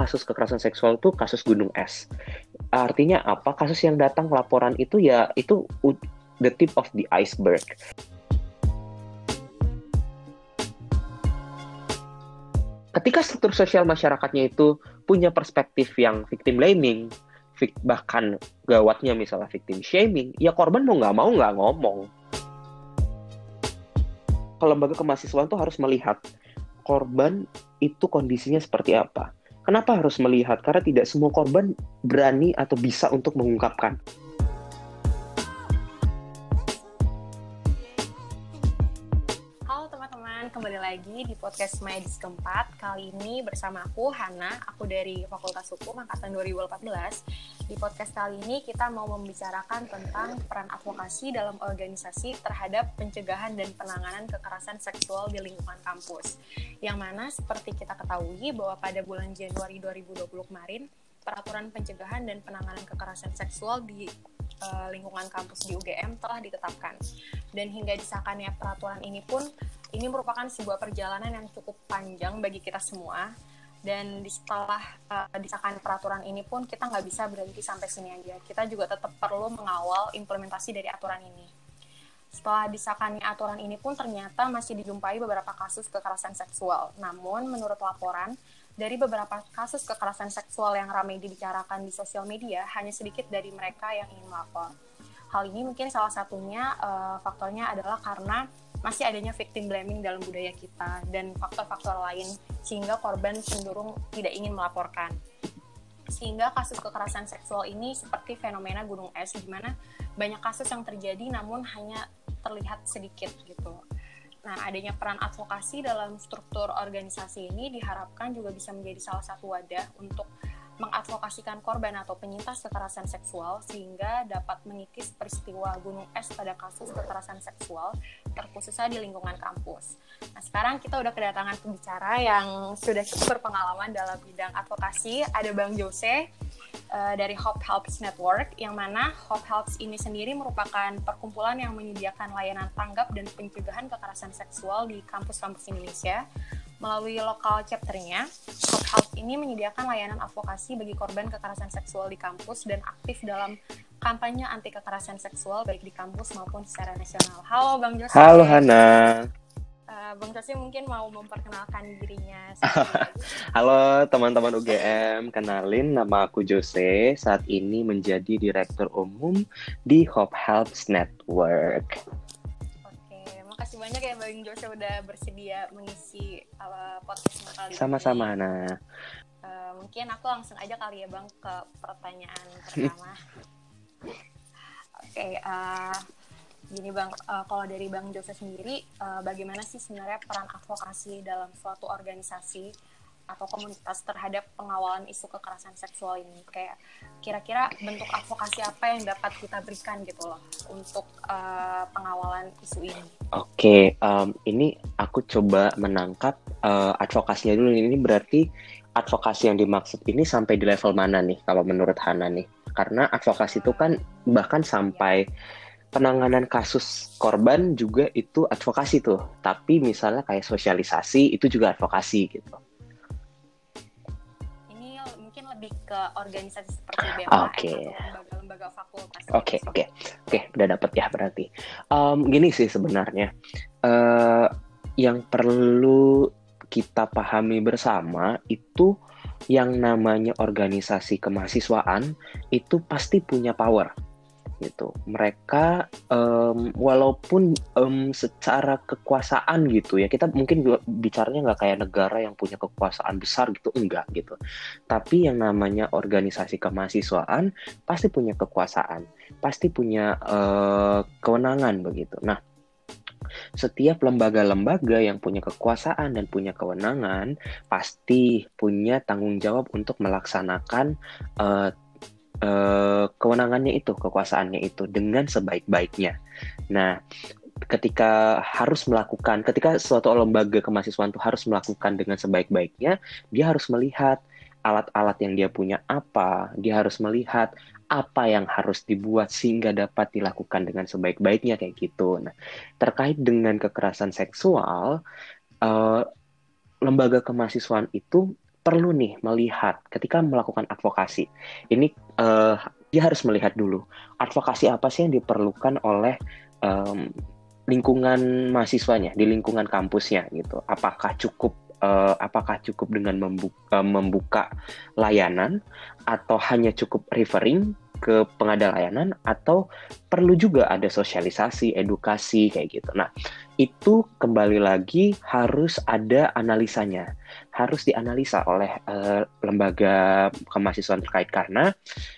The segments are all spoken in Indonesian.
kasus kekerasan seksual itu kasus gunung es. Artinya apa? Kasus yang datang laporan itu ya itu the tip of the iceberg. Ketika struktur sosial masyarakatnya itu punya perspektif yang victim blaming, bahkan gawatnya misalnya victim shaming, ya korban mau nggak mau nggak ngomong. Kalau lembaga kemahasiswaan tuh harus melihat korban itu kondisinya seperti apa. Kenapa harus melihat? Karena tidak semua korban berani atau bisa untuk mengungkapkan. Kembali lagi di podcast Medis keempat. Kali ini bersama aku, Hana, aku dari Fakultas Hukum Angkatan 2014. Di podcast kali ini kita mau membicarakan tentang peran advokasi dalam organisasi terhadap pencegahan dan penanganan kekerasan seksual di lingkungan kampus. Yang mana seperti kita ketahui bahwa pada bulan Januari 2020 kemarin, peraturan pencegahan dan penanganan kekerasan seksual di uh, lingkungan kampus di UGM telah ditetapkan. Dan hingga disahkannya peraturan ini pun ini merupakan sebuah perjalanan yang cukup panjang bagi kita semua. Dan di setelah uh, disahkan peraturan ini pun kita nggak bisa berhenti sampai sini aja. Kita juga tetap perlu mengawal implementasi dari aturan ini. Setelah disahkannya aturan ini pun ternyata masih dijumpai beberapa kasus kekerasan seksual. Namun menurut laporan dari beberapa kasus kekerasan seksual yang ramai dibicarakan di sosial media hanya sedikit dari mereka yang ingin melapor hal ini mungkin salah satunya uh, faktornya adalah karena masih adanya victim blaming dalam budaya kita dan faktor-faktor lain sehingga korban cenderung tidak ingin melaporkan. Sehingga kasus kekerasan seksual ini seperti fenomena gunung es di mana banyak kasus yang terjadi namun hanya terlihat sedikit gitu. Nah, adanya peran advokasi dalam struktur organisasi ini diharapkan juga bisa menjadi salah satu wadah untuk mengadvokasikan korban atau penyintas kekerasan seksual sehingga dapat mengikis peristiwa gunung es pada kasus kekerasan seksual terkhususnya di lingkungan kampus. Nah sekarang kita udah kedatangan pembicara yang sudah cukup berpengalaman dalam bidang advokasi. Ada Bang Jose uh, dari Hope Helps Network yang mana Hope Helps ini sendiri merupakan perkumpulan yang menyediakan layanan tanggap dan pencegahan kekerasan seksual di kampus-kampus Indonesia Melalui lokal chapternya, Hope Health ini menyediakan layanan advokasi bagi korban kekerasan seksual di kampus dan aktif dalam kampanye anti kekerasan seksual baik di kampus maupun secara nasional. Halo Bang Jose. Halo Hana. Uh, Bang Jose mungkin mau memperkenalkan dirinya. Halo teman-teman UGM, kenalin nama aku Jose. Saat ini menjadi Direktur Umum di Hope Health Network makasih banyak ya Bang Jose udah bersedia mengisi uh, podcast kali Sama-sama, Ana. Uh, mungkin aku langsung aja kali ya Bang ke pertanyaan pertama. Oke, okay, uh, gini Bang, uh, kalau dari Bang Jose sendiri, uh, bagaimana sih sebenarnya peran advokasi dalam suatu organisasi atau komunitas terhadap pengawalan isu kekerasan seksual ini kayak kira-kira bentuk advokasi apa yang dapat kita berikan gitu loh untuk uh, pengawalan isu ini. Oke, okay, um, ini aku coba menangkap uh, advokasinya dulu. Ini berarti advokasi yang dimaksud ini sampai di level mana nih kalau menurut Hana nih? Karena advokasi itu kan bahkan sampai penanganan kasus korban juga itu advokasi tuh. Tapi misalnya kayak sosialisasi itu juga advokasi gitu lebih ke organisasi seperti BMKM okay. lembaga-lembaga fakultas. Oke, okay, oke. Okay. Oke, okay, udah dapet ya berarti. Um, gini sih sebenarnya. Uh, yang perlu kita pahami bersama itu yang namanya organisasi kemahasiswaan itu pasti punya power gitu. Mereka um, walaupun um, secara kekuasaan gitu ya, kita mungkin bicaranya nggak kayak negara yang punya kekuasaan besar gitu, enggak gitu. Tapi yang namanya organisasi kemahasiswaan pasti punya kekuasaan, pasti punya uh, kewenangan begitu. Nah, setiap lembaga-lembaga yang punya kekuasaan dan punya kewenangan pasti punya tanggung jawab untuk melaksanakan uh, uh, kewenangannya itu, kekuasaannya itu dengan sebaik-baiknya. Nah, ketika harus melakukan, ketika suatu lembaga kemahasiswaan itu harus melakukan dengan sebaik-baiknya, dia harus melihat alat-alat yang dia punya apa, dia harus melihat apa yang harus dibuat sehingga dapat dilakukan dengan sebaik-baiknya kayak gitu. Nah, terkait dengan kekerasan seksual, uh, lembaga kemahasiswaan itu perlu nih melihat ketika melakukan advokasi. Ini uh, dia harus melihat dulu advokasi apa sih yang diperlukan oleh um, lingkungan mahasiswanya di lingkungan kampusnya gitu. Apakah cukup uh, apakah cukup dengan membuka, membuka layanan atau hanya cukup referring ke pengada layanan atau perlu juga ada sosialisasi, edukasi kayak gitu. Nah, itu kembali lagi harus ada analisanya. Harus dianalisa oleh uh, lembaga kemahasiswaan terkait karena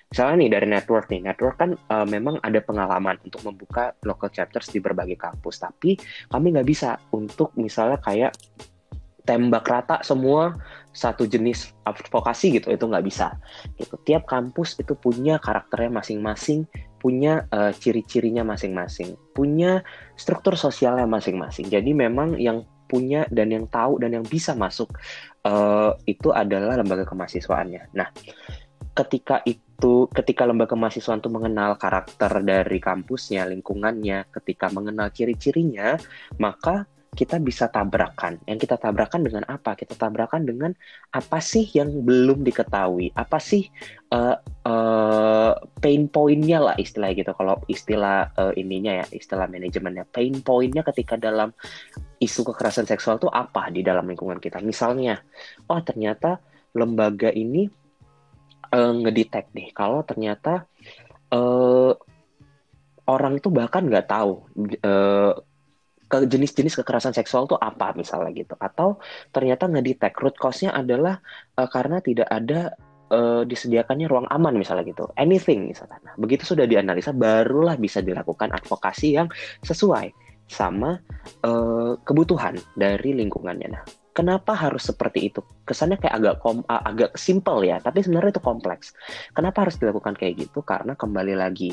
misalnya nih dari network nih, network kan uh, memang ada pengalaman untuk membuka local chapters di berbagai kampus, tapi kami nggak bisa untuk misalnya kayak tembak rata semua satu jenis advokasi gitu itu nggak bisa. Gitu. Tiap kampus itu punya karakternya masing-masing punya uh, ciri-cirinya masing-masing punya struktur sosialnya masing-masing. Jadi memang yang punya dan yang tahu dan yang bisa masuk uh, itu adalah lembaga kemahasiswaannya. Nah ketika itu ketika lembaga kemahasiswaan itu mengenal karakter dari kampusnya lingkungannya ketika mengenal ciri-cirinya maka kita bisa tabrakan. Yang kita tabrakan dengan apa? Kita tabrakan dengan apa sih yang belum diketahui? Apa sih uh, uh, pain pointnya lah istilahnya gitu. Kalau istilah uh, ininya ya, istilah manajemennya, pain pointnya ketika dalam isu kekerasan seksual itu apa di dalam lingkungan kita? Misalnya, oh ternyata lembaga ini uh, ngedetect nih kalau ternyata uh, orang itu bahkan nggak tahu uh, ke jenis-jenis kekerasan seksual tuh apa misalnya gitu. Atau ternyata ngedetect root cause-nya adalah uh, karena tidak ada uh, disediakannya ruang aman misalnya gitu. Anything misalnya. Nah, begitu sudah dianalisa barulah bisa dilakukan advokasi yang sesuai sama uh, kebutuhan dari lingkungannya. Nah Kenapa harus seperti itu? Kesannya kayak agak kom agak simple ya, tapi sebenarnya itu kompleks. Kenapa harus dilakukan kayak gitu? Karena kembali lagi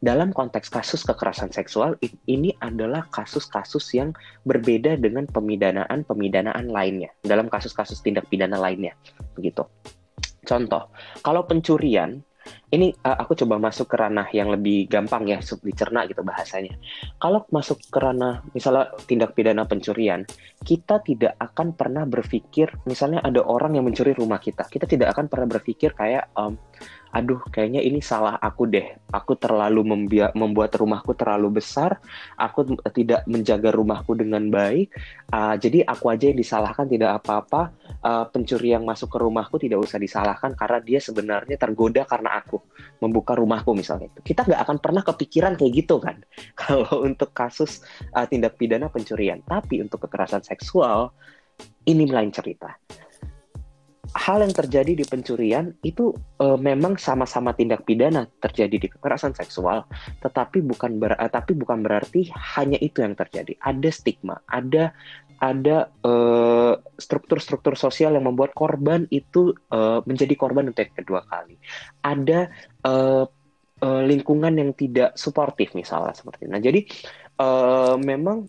dalam konteks kasus kekerasan seksual ini adalah kasus-kasus yang berbeda dengan pemidanaan-pemidanaan lainnya. Dalam kasus-kasus tindak pidana lainnya, begitu. Contoh, kalau pencurian ini uh, aku coba masuk ke ranah yang lebih gampang ya, dicerna gitu bahasanya. Kalau masuk ke ranah misalnya tindak pidana pencurian, kita tidak akan pernah berpikir misalnya ada orang yang mencuri rumah kita. Kita tidak akan pernah berpikir kayak um, aduh kayaknya ini salah aku deh. Aku terlalu membuat rumahku terlalu besar. Aku tidak menjaga rumahku dengan baik. Uh, jadi aku aja yang disalahkan tidak apa-apa. Uh, pencuri yang masuk ke rumahku tidak usah disalahkan karena dia sebenarnya tergoda karena aku membuka rumahku misalnya kita nggak akan pernah kepikiran kayak gitu kan? Kalau untuk kasus uh, tindak pidana pencurian. Tapi untuk kekerasan seksual ini lain cerita hal yang terjadi di pencurian itu uh, memang sama-sama tindak pidana terjadi di kekerasan seksual, tetapi bukan ber uh, tapi bukan berarti hanya itu yang terjadi. Ada stigma, ada ada uh, struktur-struktur sosial yang membuat korban itu uh, menjadi korban untuk kedua kali. Ada lingkungan yang tidak suportif misalnya seperti itu. Nah, jadi memang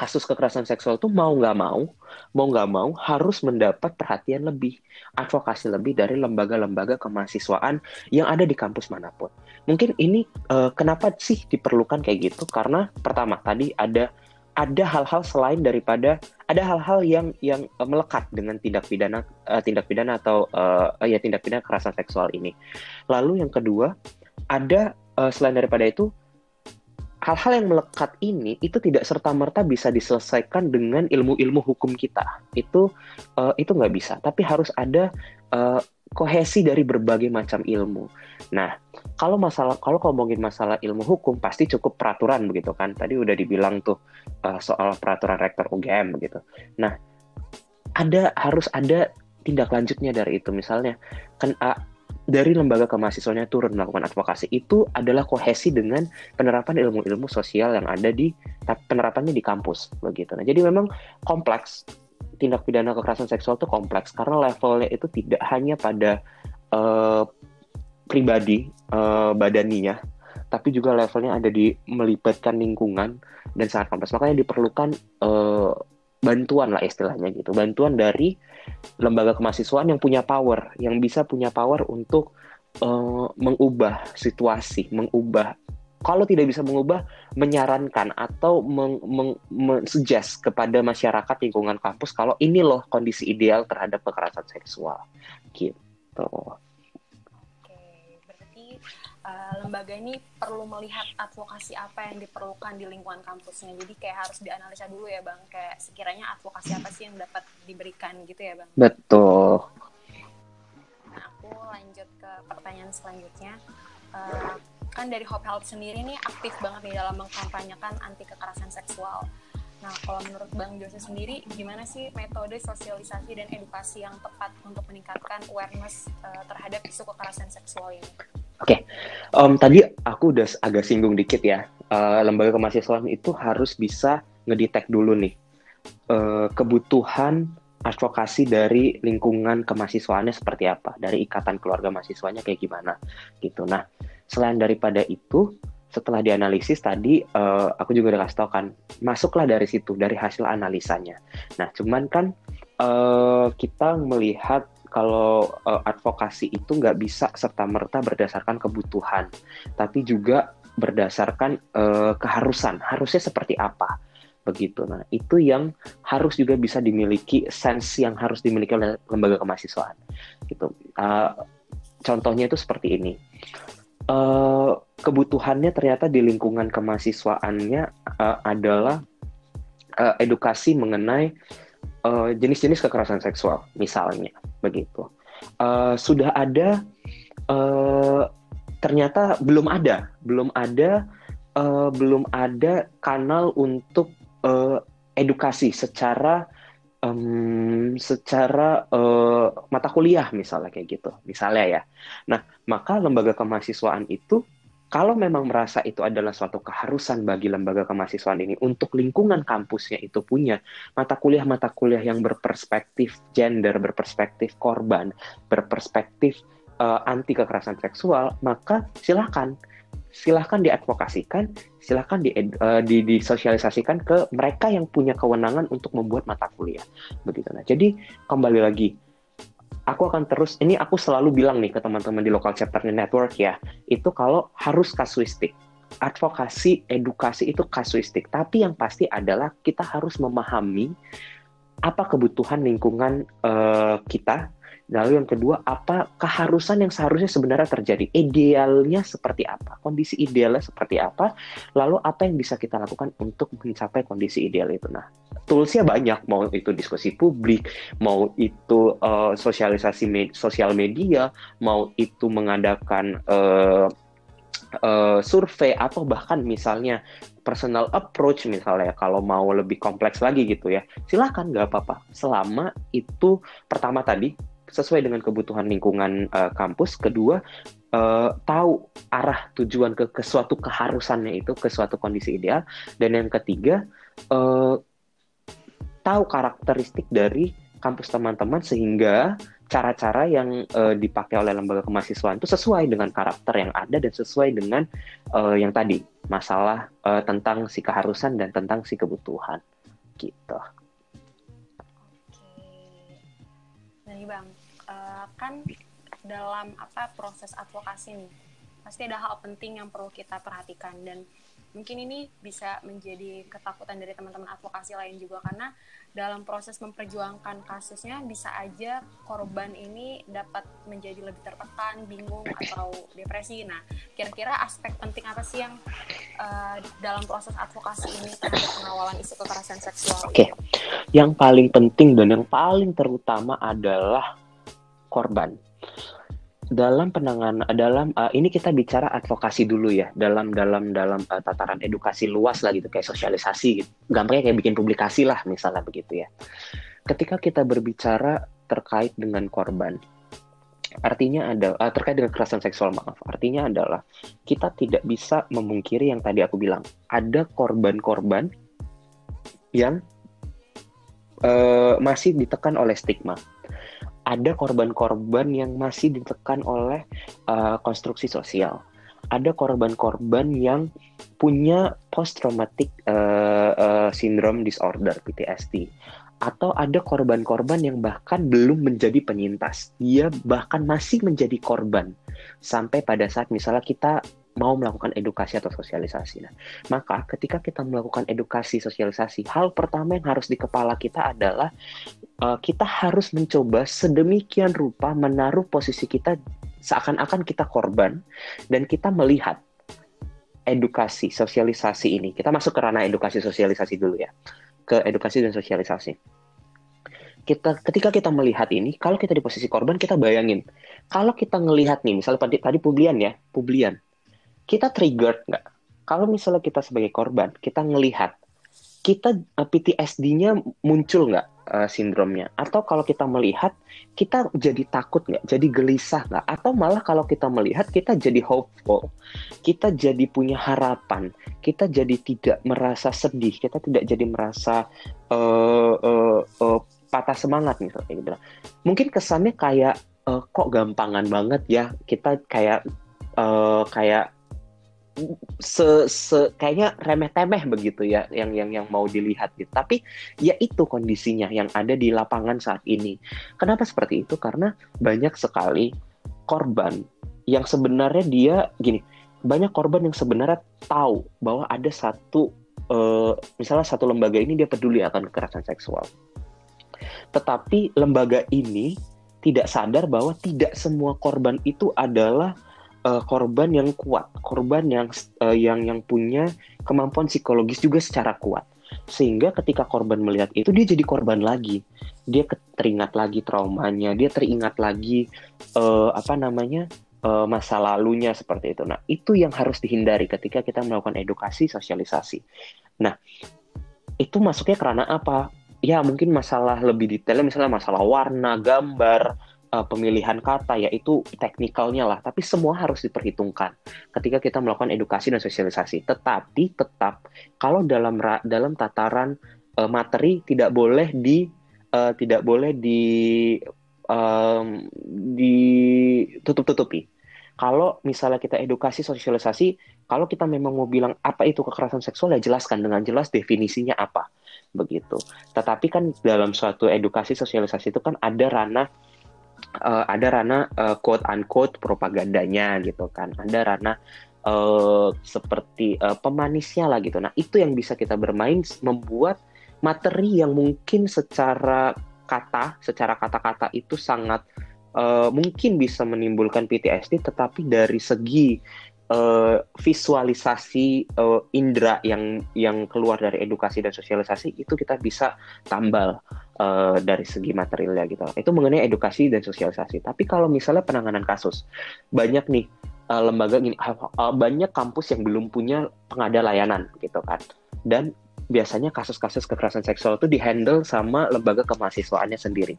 kasus kekerasan seksual itu mau nggak mau, mau nggak mau harus mendapat perhatian lebih, advokasi lebih dari lembaga-lembaga kemahasiswaan yang ada di kampus mana pun. Mungkin ini uh, kenapa sih diperlukan kayak gitu? Karena pertama tadi ada ada hal-hal selain daripada ada hal-hal yang yang uh, melekat dengan tindak pidana uh, tindak pidana atau uh, ya tindak pidana kekerasan seksual ini. Lalu yang kedua ada uh, selain daripada itu hal-hal yang melekat ini itu tidak serta merta bisa diselesaikan dengan ilmu-ilmu hukum kita. Itu uh, itu nggak bisa. Tapi harus ada uh, kohesi dari berbagai macam ilmu. Nah kalau masalah kalau ngomongin masalah ilmu hukum pasti cukup peraturan begitu kan. Tadi udah dibilang tuh uh, soal peraturan rektor UGM begitu. Nah ada harus ada tindak lanjutnya dari itu. Misalnya kan uh, dari lembaga kemahasiswanya turun melakukan advokasi itu adalah kohesi dengan penerapan ilmu-ilmu sosial yang ada di penerapannya di kampus begitu. Nah, jadi memang kompleks tindak pidana kekerasan seksual itu kompleks karena levelnya itu tidak hanya pada uh, pribadi uh, badaninya, tapi juga levelnya ada di melibatkan lingkungan dan sangat kompleks. Makanya diperlukan uh, bantuan lah istilahnya gitu, bantuan dari lembaga kemahasiswaan yang punya power, yang bisa punya power untuk uh, mengubah situasi, mengubah. Kalau tidak bisa mengubah, menyarankan atau meng, meng, mensuggest kepada masyarakat lingkungan kampus kalau ini loh kondisi ideal terhadap kekerasan seksual gitu. Uh, lembaga ini perlu melihat advokasi apa yang diperlukan di lingkungan kampusnya. Jadi kayak harus dianalisa dulu ya bang, kayak sekiranya advokasi apa sih yang dapat diberikan gitu ya bang. Betul. Nah, aku lanjut ke pertanyaan selanjutnya. Uh, kan dari Hope Health sendiri nih aktif banget nih dalam mengkampanyekan anti kekerasan seksual. Nah, kalau menurut Bang Jose sendiri, gimana sih metode sosialisasi dan edukasi yang tepat untuk meningkatkan awareness uh, terhadap isu kekerasan seksual ini? Oke, okay. um, tadi aku udah agak singgung dikit ya. Uh, lembaga kemahasiswaan itu harus bisa ngedetect dulu nih uh, kebutuhan advokasi dari lingkungan kemahasiswaannya seperti apa, dari ikatan keluarga mahasiswanya kayak gimana, gitu. Nah, selain daripada itu, setelah dianalisis tadi, uh, aku juga udah kasih tau kan, masuklah dari situ, dari hasil analisanya. Nah, cuman kan uh, kita melihat kalau uh, advokasi itu nggak bisa serta merta berdasarkan kebutuhan, tapi juga berdasarkan uh, keharusan. Harusnya seperti apa? Begitu. Nah, itu yang harus juga bisa dimiliki sense yang harus dimiliki oleh lembaga kemahasiswaan. Gitu. Uh, contohnya itu seperti ini. Uh, kebutuhannya ternyata di lingkungan kemahasiswaannya uh, adalah uh, edukasi mengenai jenis jenis-jenis kekerasan seksual, misalnya begitu. Uh, sudah ada, uh, ternyata belum ada, belum ada, uh, belum ada kanal untuk uh, edukasi secara um, secara uh, mata kuliah misalnya kayak gitu, misalnya ya. Nah, maka lembaga kemahasiswaan itu kalau memang merasa itu adalah suatu keharusan bagi lembaga kemahasiswaan ini untuk lingkungan kampusnya itu punya mata kuliah-mata kuliah yang berperspektif gender, berperspektif korban, berperspektif uh, anti kekerasan seksual, maka silahkan silahkan diadvokasikan, silahkan di, uh, di, disosialisasikan ke mereka yang punya kewenangan untuk membuat mata kuliah. Begitu. Nah, jadi kembali lagi aku akan terus ini aku selalu bilang nih ke teman-teman di local chapternya network ya itu kalau harus kasuistik. Advokasi edukasi itu kasuistik. Tapi yang pasti adalah kita harus memahami apa kebutuhan lingkungan uh, kita Lalu yang kedua, apa keharusan yang seharusnya sebenarnya terjadi? Idealnya seperti apa? Kondisi idealnya seperti apa? Lalu apa yang bisa kita lakukan untuk mencapai kondisi ideal itu? Nah, toolsnya banyak, mau itu diskusi publik, mau itu uh, sosialisasi med sosial media, mau itu mengadakan uh, uh, survei atau bahkan misalnya personal approach misalnya kalau mau lebih kompleks lagi gitu ya silahkan nggak apa-apa selama itu pertama tadi sesuai dengan kebutuhan lingkungan uh, kampus. Kedua, uh, tahu arah tujuan ke, ke suatu keharusannya itu, ke suatu kondisi ideal. Dan yang ketiga, uh, tahu karakteristik dari kampus teman-teman sehingga cara-cara yang uh, dipakai oleh lembaga kemahasiswaan itu sesuai dengan karakter yang ada dan sesuai dengan uh, yang tadi masalah uh, tentang si keharusan dan tentang si kebutuhan gitu. Oke, nah, bang, uh, kan dalam apa proses advokasi nih pasti ada hal penting yang perlu kita perhatikan dan mungkin ini bisa menjadi ketakutan dari teman-teman advokasi lain juga karena dalam proses memperjuangkan kasusnya bisa aja korban ini dapat menjadi lebih tertekan, bingung atau depresi. Nah, kira-kira aspek penting apa sih yang uh, dalam proses advokasi ini terhadap pengawalan isu kekerasan seksual? Oke, okay. yang paling penting dan yang paling terutama adalah korban. Dalam penanganan dalam uh, ini kita bicara advokasi dulu ya dalam dalam dalam uh, tataran edukasi luas lah gitu kayak sosialisasi gitu. Gampangnya kayak bikin publikasi lah misalnya begitu ya. Ketika kita berbicara terkait dengan korban, artinya ada uh, terkait dengan kekerasan seksual maaf artinya adalah kita tidak bisa memungkiri yang tadi aku bilang ada korban-korban yang uh, masih ditekan oleh stigma ada korban-korban yang masih ditekan oleh uh, konstruksi sosial. Ada korban-korban yang punya post traumatic uh, uh, syndrome disorder PTSD atau ada korban-korban yang bahkan belum menjadi penyintas. Dia bahkan masih menjadi korban sampai pada saat misalnya kita mau melakukan edukasi atau sosialisasi. Nah, maka ketika kita melakukan edukasi sosialisasi, hal pertama yang harus di kepala kita adalah uh, kita harus mencoba sedemikian rupa menaruh posisi kita seakan-akan kita korban dan kita melihat edukasi sosialisasi ini. Kita masuk ke ranah edukasi sosialisasi dulu ya. Ke edukasi dan sosialisasi kita ketika kita melihat ini, kalau kita di posisi korban, kita bayangin, kalau kita ngelihat nih, misalnya tadi, tadi publian ya, publian, kita triggered nggak? Kalau misalnya kita sebagai korban, kita ngelihat, kita uh, eh, PTSD-nya muncul nggak uh, sindromnya? Atau kalau kita melihat, kita jadi takut nggak? Jadi gelisah nggak? Atau malah kalau kita melihat, kita jadi hopeful, kita jadi punya harapan, kita jadi tidak merasa sedih, kita tidak jadi merasa uh, uh, uh, patah semangat misalnya gitu. Mungkin kesannya kayak uh, kok gampangan banget ya kita kayak uh, kayak se, se kayaknya remeh temeh begitu ya yang yang yang mau dilihat gitu. Tapi ya itu kondisinya yang ada di lapangan saat ini. Kenapa seperti itu? Karena banyak sekali korban yang sebenarnya dia gini, banyak korban yang sebenarnya tahu bahwa ada satu uh, misalnya satu lembaga ini dia peduli akan kekerasan seksual tetapi lembaga ini tidak sadar bahwa tidak semua korban itu adalah uh, korban yang kuat, korban yang uh, yang yang punya kemampuan psikologis juga secara kuat. Sehingga ketika korban melihat itu dia jadi korban lagi. Dia teringat lagi traumanya, dia teringat lagi uh, apa namanya? uh, masa lalunya seperti itu. Nah, itu yang harus dihindari ketika kita melakukan edukasi sosialisasi. Nah, itu masuknya karena apa? ya mungkin masalah lebih detailnya misalnya masalah warna, gambar, uh, pemilihan kata ya itu teknikalnya lah. Tapi semua harus diperhitungkan ketika kita melakukan edukasi dan sosialisasi. Tetapi tetap kalau dalam dalam tataran uh, materi tidak boleh di uh, tidak boleh di um, ditutup-tutupi. Kalau misalnya kita edukasi sosialisasi kalau kita memang mau bilang apa itu kekerasan seksual ya jelaskan dengan jelas definisinya apa. Begitu. Tetapi kan dalam suatu edukasi sosialisasi itu kan ada ranah uh, ada ranah uh, quote unquote propagandanya gitu kan. Ada ranah uh, seperti uh, pemanisnya lah gitu. Nah, itu yang bisa kita bermain membuat materi yang mungkin secara kata, secara kata-kata itu sangat uh, mungkin bisa menimbulkan PTSD tetapi dari segi uh, visualisasi uh, indera yang yang keluar dari edukasi dan sosialisasi itu kita bisa tambal uh, dari segi materialnya gitu. Itu mengenai edukasi dan sosialisasi. Tapi kalau misalnya penanganan kasus, banyak nih uh, lembaga gini, uh, banyak kampus yang belum punya pengada layanan gitu kan. Dan biasanya kasus-kasus kekerasan seksual itu dihandle sama lembaga kemahasiswaannya sendiri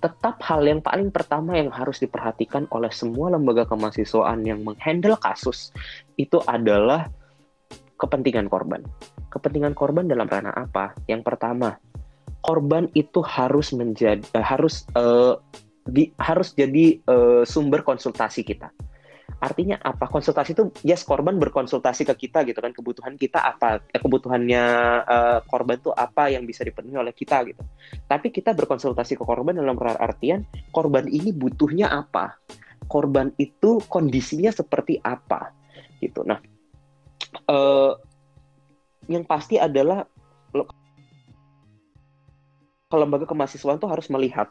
tetap hal yang paling pertama yang harus diperhatikan oleh semua lembaga kemahasiswaan yang menghandle kasus itu adalah kepentingan korban. Kepentingan korban dalam ranah apa? Yang pertama, korban itu harus menjadi uh, harus uh, di, harus jadi uh, sumber konsultasi kita Artinya apa? Konsultasi itu yes korban berkonsultasi ke kita gitu kan kebutuhan kita apa eh, kebutuhannya uh, korban itu apa yang bisa dipenuhi oleh kita gitu. Tapi kita berkonsultasi ke korban dalam artian korban ini butuhnya apa? Korban itu kondisinya seperti apa gitu. Nah, uh, yang pasti adalah kalau lembaga kemahasiswaan itu harus melihat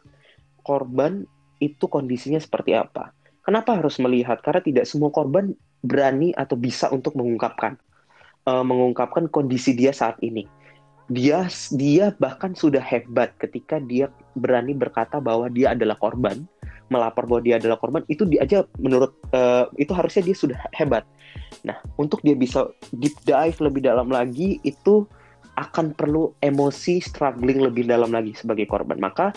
korban itu kondisinya seperti apa Kenapa harus melihat? Karena tidak semua korban berani atau bisa untuk mengungkapkan uh, mengungkapkan kondisi dia saat ini. Dia dia bahkan sudah hebat ketika dia berani berkata bahwa dia adalah korban, melapor bahwa dia adalah korban itu dia aja menurut uh, itu harusnya dia sudah hebat. Nah, untuk dia bisa deep dive lebih dalam lagi itu akan perlu emosi struggling lebih dalam lagi sebagai korban. Maka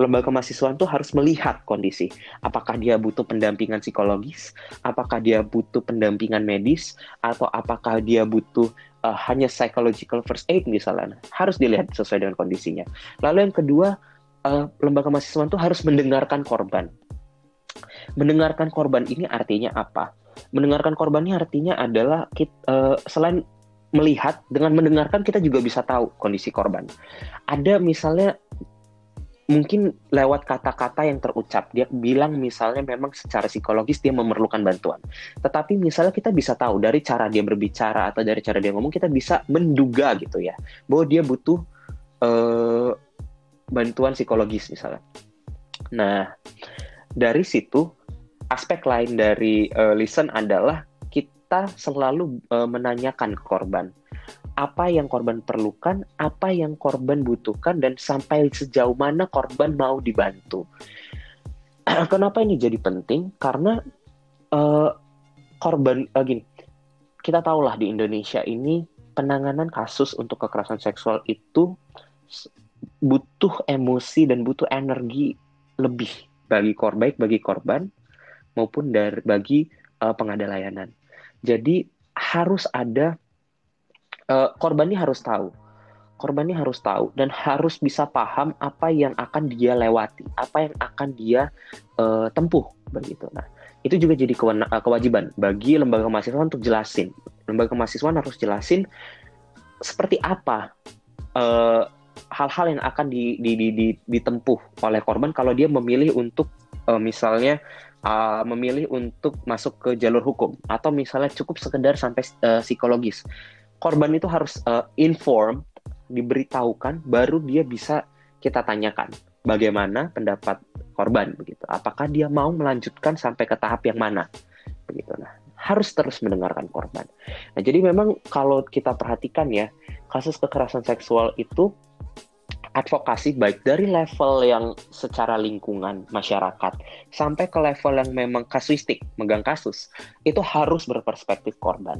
lembaga kemahasiswaan itu harus melihat kondisi. Apakah dia butuh pendampingan psikologis, apakah dia butuh pendampingan medis, atau apakah dia butuh uh, hanya psychological first aid misalnya. Harus dilihat sesuai dengan kondisinya. Lalu yang kedua, uh, lembaga kemahasiswaan itu harus mendengarkan korban. Mendengarkan korban ini artinya apa? Mendengarkan korban ini artinya adalah kita, uh, selain melihat dengan mendengarkan kita juga bisa tahu kondisi korban. Ada misalnya mungkin lewat kata-kata yang terucap dia bilang misalnya memang secara psikologis dia memerlukan bantuan. Tetapi misalnya kita bisa tahu dari cara dia berbicara atau dari cara dia ngomong kita bisa menduga gitu ya bahwa dia butuh uh, bantuan psikologis misalnya. Nah dari situ aspek lain dari uh, listen adalah kita selalu uh, menanyakan korban apa yang korban perlukan, apa yang korban butuhkan, dan sampai sejauh mana korban mau dibantu. Kenapa ini jadi penting? Karena uh, korban, uh, gini, kita tahulah di Indonesia ini penanganan kasus untuk kekerasan seksual itu butuh emosi dan butuh energi lebih bagi korban, baik bagi korban maupun dari bagi uh, pengada layanan. Jadi harus ada uh, korban ini harus tahu korban ini harus tahu dan harus bisa paham apa yang akan dia lewati, apa yang akan dia uh, tempuh begitu. Nah, itu juga jadi eh, kewajiban bagi lembaga mahasiswa untuk jelasin. Lembaga mahasiswa harus jelasin seperti apa hal-hal uh, yang akan di, di, di, di, ditempuh oleh korban kalau dia memilih untuk uh, misalnya uh, memilih untuk masuk ke jalur hukum atau misalnya cukup sekedar sampai uh, psikologis korban itu harus uh, inform, diberitahukan, baru dia bisa kita tanyakan bagaimana pendapat korban begitu. Apakah dia mau melanjutkan sampai ke tahap yang mana begitu. Nah, harus terus mendengarkan korban. Nah, jadi memang kalau kita perhatikan ya, kasus kekerasan seksual itu advokasi baik dari level yang secara lingkungan masyarakat sampai ke level yang memang kasuistik megang kasus itu harus berperspektif korban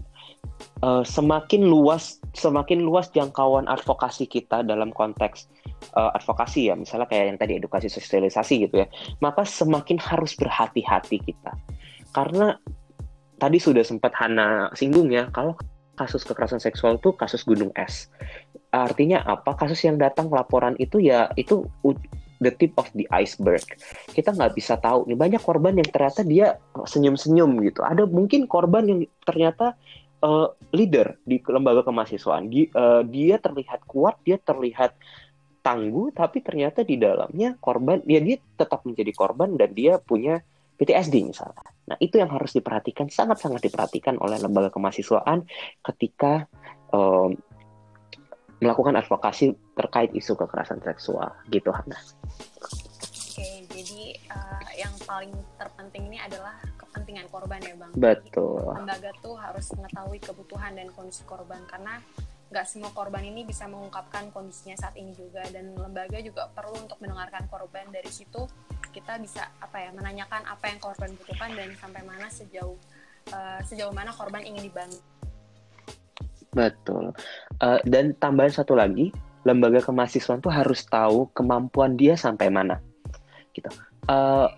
uh, semakin luas semakin luas jangkauan advokasi kita dalam konteks uh, advokasi ya misalnya kayak yang tadi edukasi sosialisasi gitu ya maka semakin harus berhati-hati kita karena tadi sudah sempat Hana singgung ya kalau kasus kekerasan seksual itu kasus gunung es. Artinya apa? Kasus yang datang laporan itu ya itu the tip of the iceberg. Kita nggak bisa tahu nih banyak korban yang ternyata dia senyum-senyum gitu. Ada mungkin korban yang ternyata uh, leader di lembaga kemahasiswaan. Dia, uh, dia terlihat kuat, dia terlihat tangguh, tapi ternyata di dalamnya korban, ya dia tetap menjadi korban dan dia punya PTSD misalnya. Nah, itu yang harus diperhatikan, sangat-sangat diperhatikan oleh lembaga kemahasiswaan ketika um, melakukan advokasi terkait isu kekerasan seksual, gitu, Hana. Oke, jadi uh, yang paling terpenting ini adalah kepentingan korban ya, Bang. Betul. Jadi, lembaga tuh harus mengetahui kebutuhan dan kondisi korban karena nggak semua korban ini bisa mengungkapkan kondisinya saat ini juga dan lembaga juga perlu untuk mendengarkan korban dari situ kita bisa apa ya menanyakan apa yang korban butuhkan dan sampai mana sejauh uh, sejauh mana korban ingin dibantu betul. Uh, dan tambahan satu lagi lembaga kemahasiswaan tuh harus tahu kemampuan dia sampai mana. Gitu. Uh,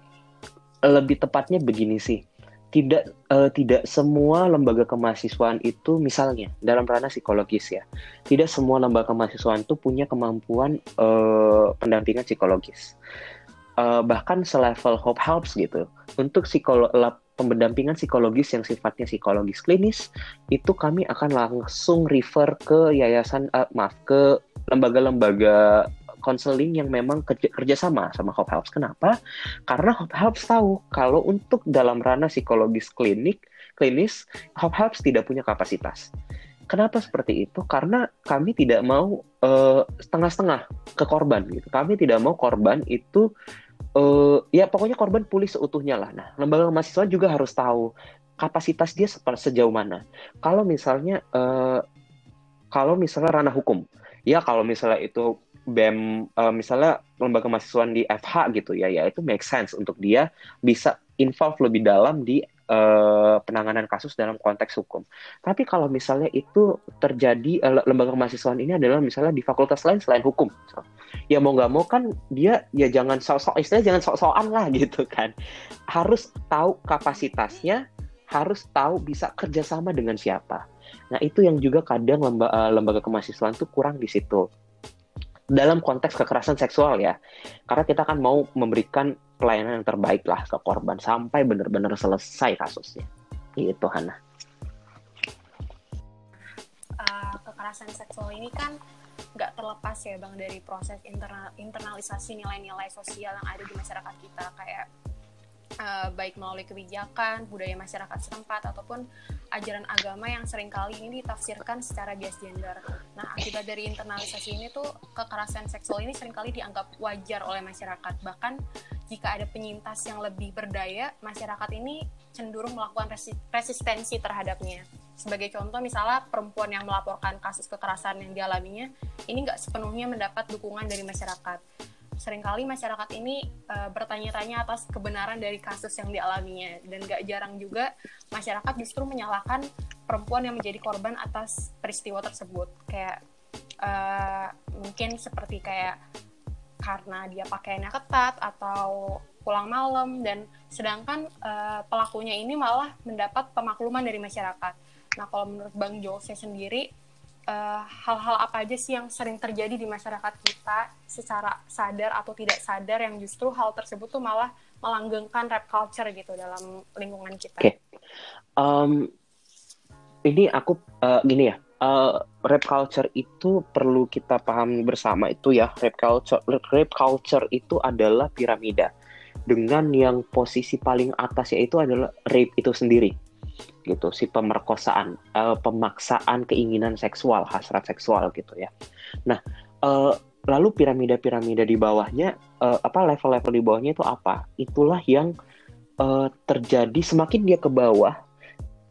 lebih tepatnya begini sih. Tidak uh, tidak semua lembaga kemahasiswaan itu misalnya dalam ranah psikologis ya tidak semua lembaga kemahasiswaan itu punya kemampuan uh, pendampingan psikologis uh, bahkan selevel Hope Helps gitu untuk pendampingan psikologis yang sifatnya psikologis klinis itu kami akan langsung refer ke yayasan uh, maaf ke lembaga-lembaga konseling yang memang kerja, kerjasama sama Hope Helps. Kenapa? Karena Hope Helps tahu kalau untuk dalam ranah psikologis klinik, klinis, Hope Helps tidak punya kapasitas. Kenapa seperti itu? Karena kami tidak mau uh, setengah-setengah ke korban gitu. Kami tidak mau korban itu uh, ya pokoknya korban pulih seutuhnya lah. Nah, lembaga mahasiswa juga harus tahu kapasitas dia sejauh mana. Kalau misalnya uh, kalau misalnya ranah hukum, ya kalau misalnya itu BEM uh, misalnya lembaga mahasiswa di FH gitu ya ya itu make sense untuk dia bisa involve lebih dalam di uh, penanganan kasus dalam konteks hukum. Tapi kalau misalnya itu terjadi uh, lembaga mahasiswa ini adalah misalnya di fakultas lain selain hukum. So, ya mau nggak mau kan dia ya jangan sok-sok istilahnya jangan sok-sokan lah gitu kan. Harus tahu kapasitasnya, harus tahu bisa kerjasama dengan siapa. Nah itu yang juga kadang lembaga, uh, lembaga kemahasiswaan tuh kurang di situ dalam konteks kekerasan seksual ya. Karena kita kan mau memberikan pelayanan yang terbaik lah ke korban sampai benar-benar selesai kasusnya. Gitu Hana. Uh, kekerasan seksual ini kan nggak terlepas ya bang dari proses internal internalisasi nilai-nilai sosial yang ada di masyarakat kita kayak uh, baik melalui kebijakan budaya masyarakat setempat ataupun ajaran agama yang sering kali ini ditafsirkan secara bias gender. Nah, akibat dari internalisasi ini tuh kekerasan seksual ini sering kali dianggap wajar oleh masyarakat. Bahkan jika ada penyintas yang lebih berdaya, masyarakat ini cenderung melakukan resistensi terhadapnya. Sebagai contoh, misalnya perempuan yang melaporkan kasus kekerasan yang dialaminya, ini nggak sepenuhnya mendapat dukungan dari masyarakat. Seringkali masyarakat ini uh, bertanya-tanya atas kebenaran dari kasus yang dialaminya. Dan gak jarang juga masyarakat justru menyalahkan perempuan yang menjadi korban atas peristiwa tersebut. Kayak uh, mungkin seperti kayak karena dia pakaiannya ketat atau pulang malam dan sedangkan uh, pelakunya ini malah mendapat pemakluman dari masyarakat. Nah kalau menurut Bang Jose sendiri eh, hal-hal apa aja sih yang sering terjadi di masyarakat kita secara sadar atau tidak sadar yang justru hal tersebut tuh malah melanggengkan rap culture gitu dalam lingkungan kita. Oke, okay. um, ini aku uh, gini ya, uh, rap culture itu perlu kita pahami bersama itu ya, rap culture, rap culture itu adalah piramida. Dengan yang posisi paling atas yaitu adalah rape itu sendiri. Gitu si pemerkosaan uh, pemaksaan keinginan seksual hasrat seksual gitu ya. Nah uh, lalu piramida-piramida di bawahnya uh, apa level-level di bawahnya itu apa? Itulah yang uh, terjadi semakin dia ke bawah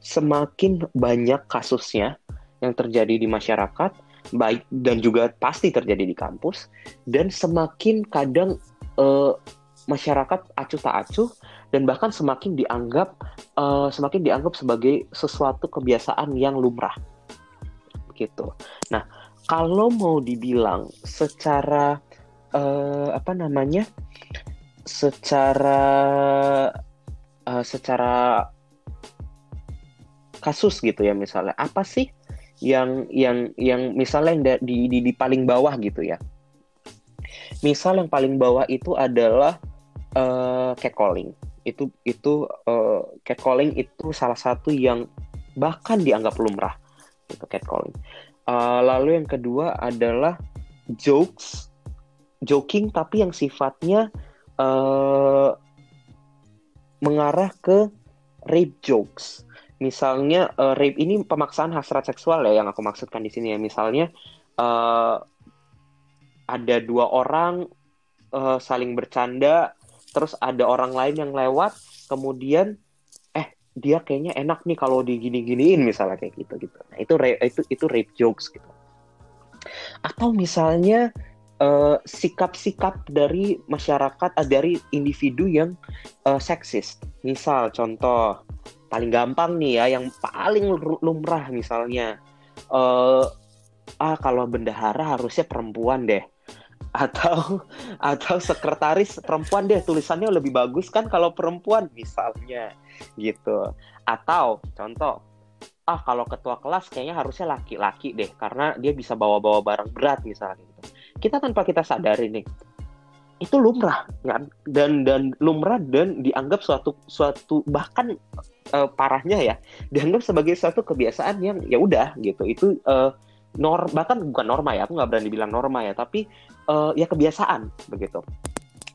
semakin banyak kasusnya yang terjadi di masyarakat baik dan juga pasti terjadi di kampus dan semakin kadang uh, masyarakat acuh tak acuh dan bahkan semakin dianggap uh, semakin dianggap sebagai sesuatu kebiasaan yang lumrah gitu. Nah, kalau mau dibilang secara uh, apa namanya? secara uh, secara kasus gitu ya misalnya apa sih yang yang yang misalnya yang di, di di paling bawah gitu ya misal yang paling bawah itu adalah uh, catcalling itu itu uh, catcalling itu salah satu yang bahkan dianggap lumrah itu catcalling. Uh, lalu yang kedua adalah jokes, joking tapi yang sifatnya uh, mengarah ke rape jokes. Misalnya uh, rape ini pemaksaan hasrat seksual ya yang aku maksudkan di sini ya. Misalnya uh, ada dua orang uh, saling bercanda terus ada orang lain yang lewat kemudian eh dia kayaknya enak nih kalau digini-giniin misalnya kayak gitu gitu. Nah itu itu itu rape jokes gitu. Atau misalnya sikap sikap-sikap dari masyarakat uh, dari individu yang uh, seksis. Misal contoh paling gampang nih ya yang paling lumrah misalnya. Uh, ah kalau bendahara harusnya perempuan deh. Atau atau sekretaris perempuan deh tulisannya lebih bagus kan kalau perempuan misalnya gitu. Atau contoh ah kalau ketua kelas kayaknya harusnya laki-laki deh karena dia bisa bawa-bawa barang berat misalnya gitu. Kita tanpa kita sadari nih itu lumrah kan dan dan lumrah dan dianggap suatu suatu bahkan uh, parahnya ya dianggap sebagai suatu kebiasaan yang ya udah gitu. Itu uh, nor bahkan bukan norma ya aku nggak berani bilang norma ya tapi uh, ya kebiasaan begitu.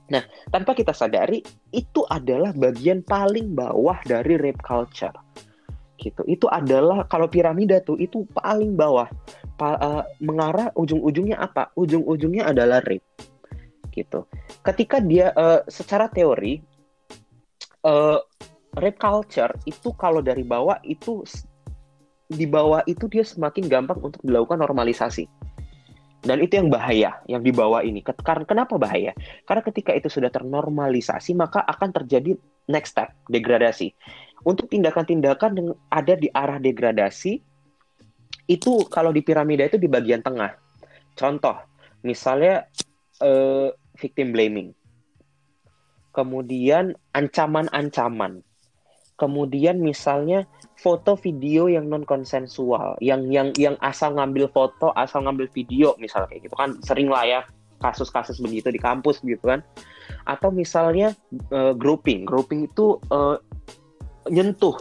Nah tanpa kita sadari itu adalah bagian paling bawah dari rape culture. Gitu. Itu adalah kalau piramida tuh itu paling bawah. Pa, uh, mengarah ujung-ujungnya apa? Ujung-ujungnya adalah rape. Gitu. Ketika dia uh, secara teori uh, rape culture itu kalau dari bawah itu di bawah itu dia semakin gampang untuk dilakukan normalisasi. Dan itu yang bahaya, yang di bawah ini. Karena kenapa bahaya? Karena ketika itu sudah ternormalisasi, maka akan terjadi next step, degradasi. Untuk tindakan-tindakan yang ada di arah degradasi, itu kalau di piramida itu di bagian tengah. Contoh, misalnya uh, victim blaming. Kemudian ancaman-ancaman. Kemudian misalnya foto video yang non konsensual, yang yang yang asal ngambil foto, asal ngambil video misalnya kayak gitu kan sering lah ya kasus-kasus begitu di kampus gitu kan. Atau misalnya uh, grouping, grouping itu uh, nyentuh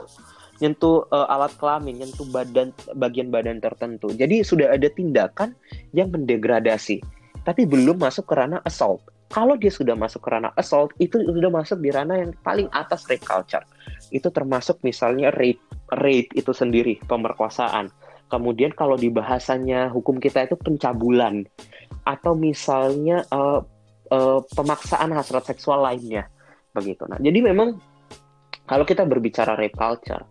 nyentuh uh, alat kelamin, nyentuh badan bagian badan tertentu. Jadi sudah ada tindakan yang mendegradasi, tapi belum masuk ke ranah assault. Kalau dia sudah masuk ke ranah assault, itu sudah masuk di ranah yang paling atas rape culture. Itu termasuk misalnya rape, rape itu sendiri, pemerkosaan. Kemudian kalau di bahasanya hukum kita itu pencabulan atau misalnya uh, uh, pemaksaan hasrat seksual lainnya begitu. Nah, jadi memang kalau kita berbicara rape culture,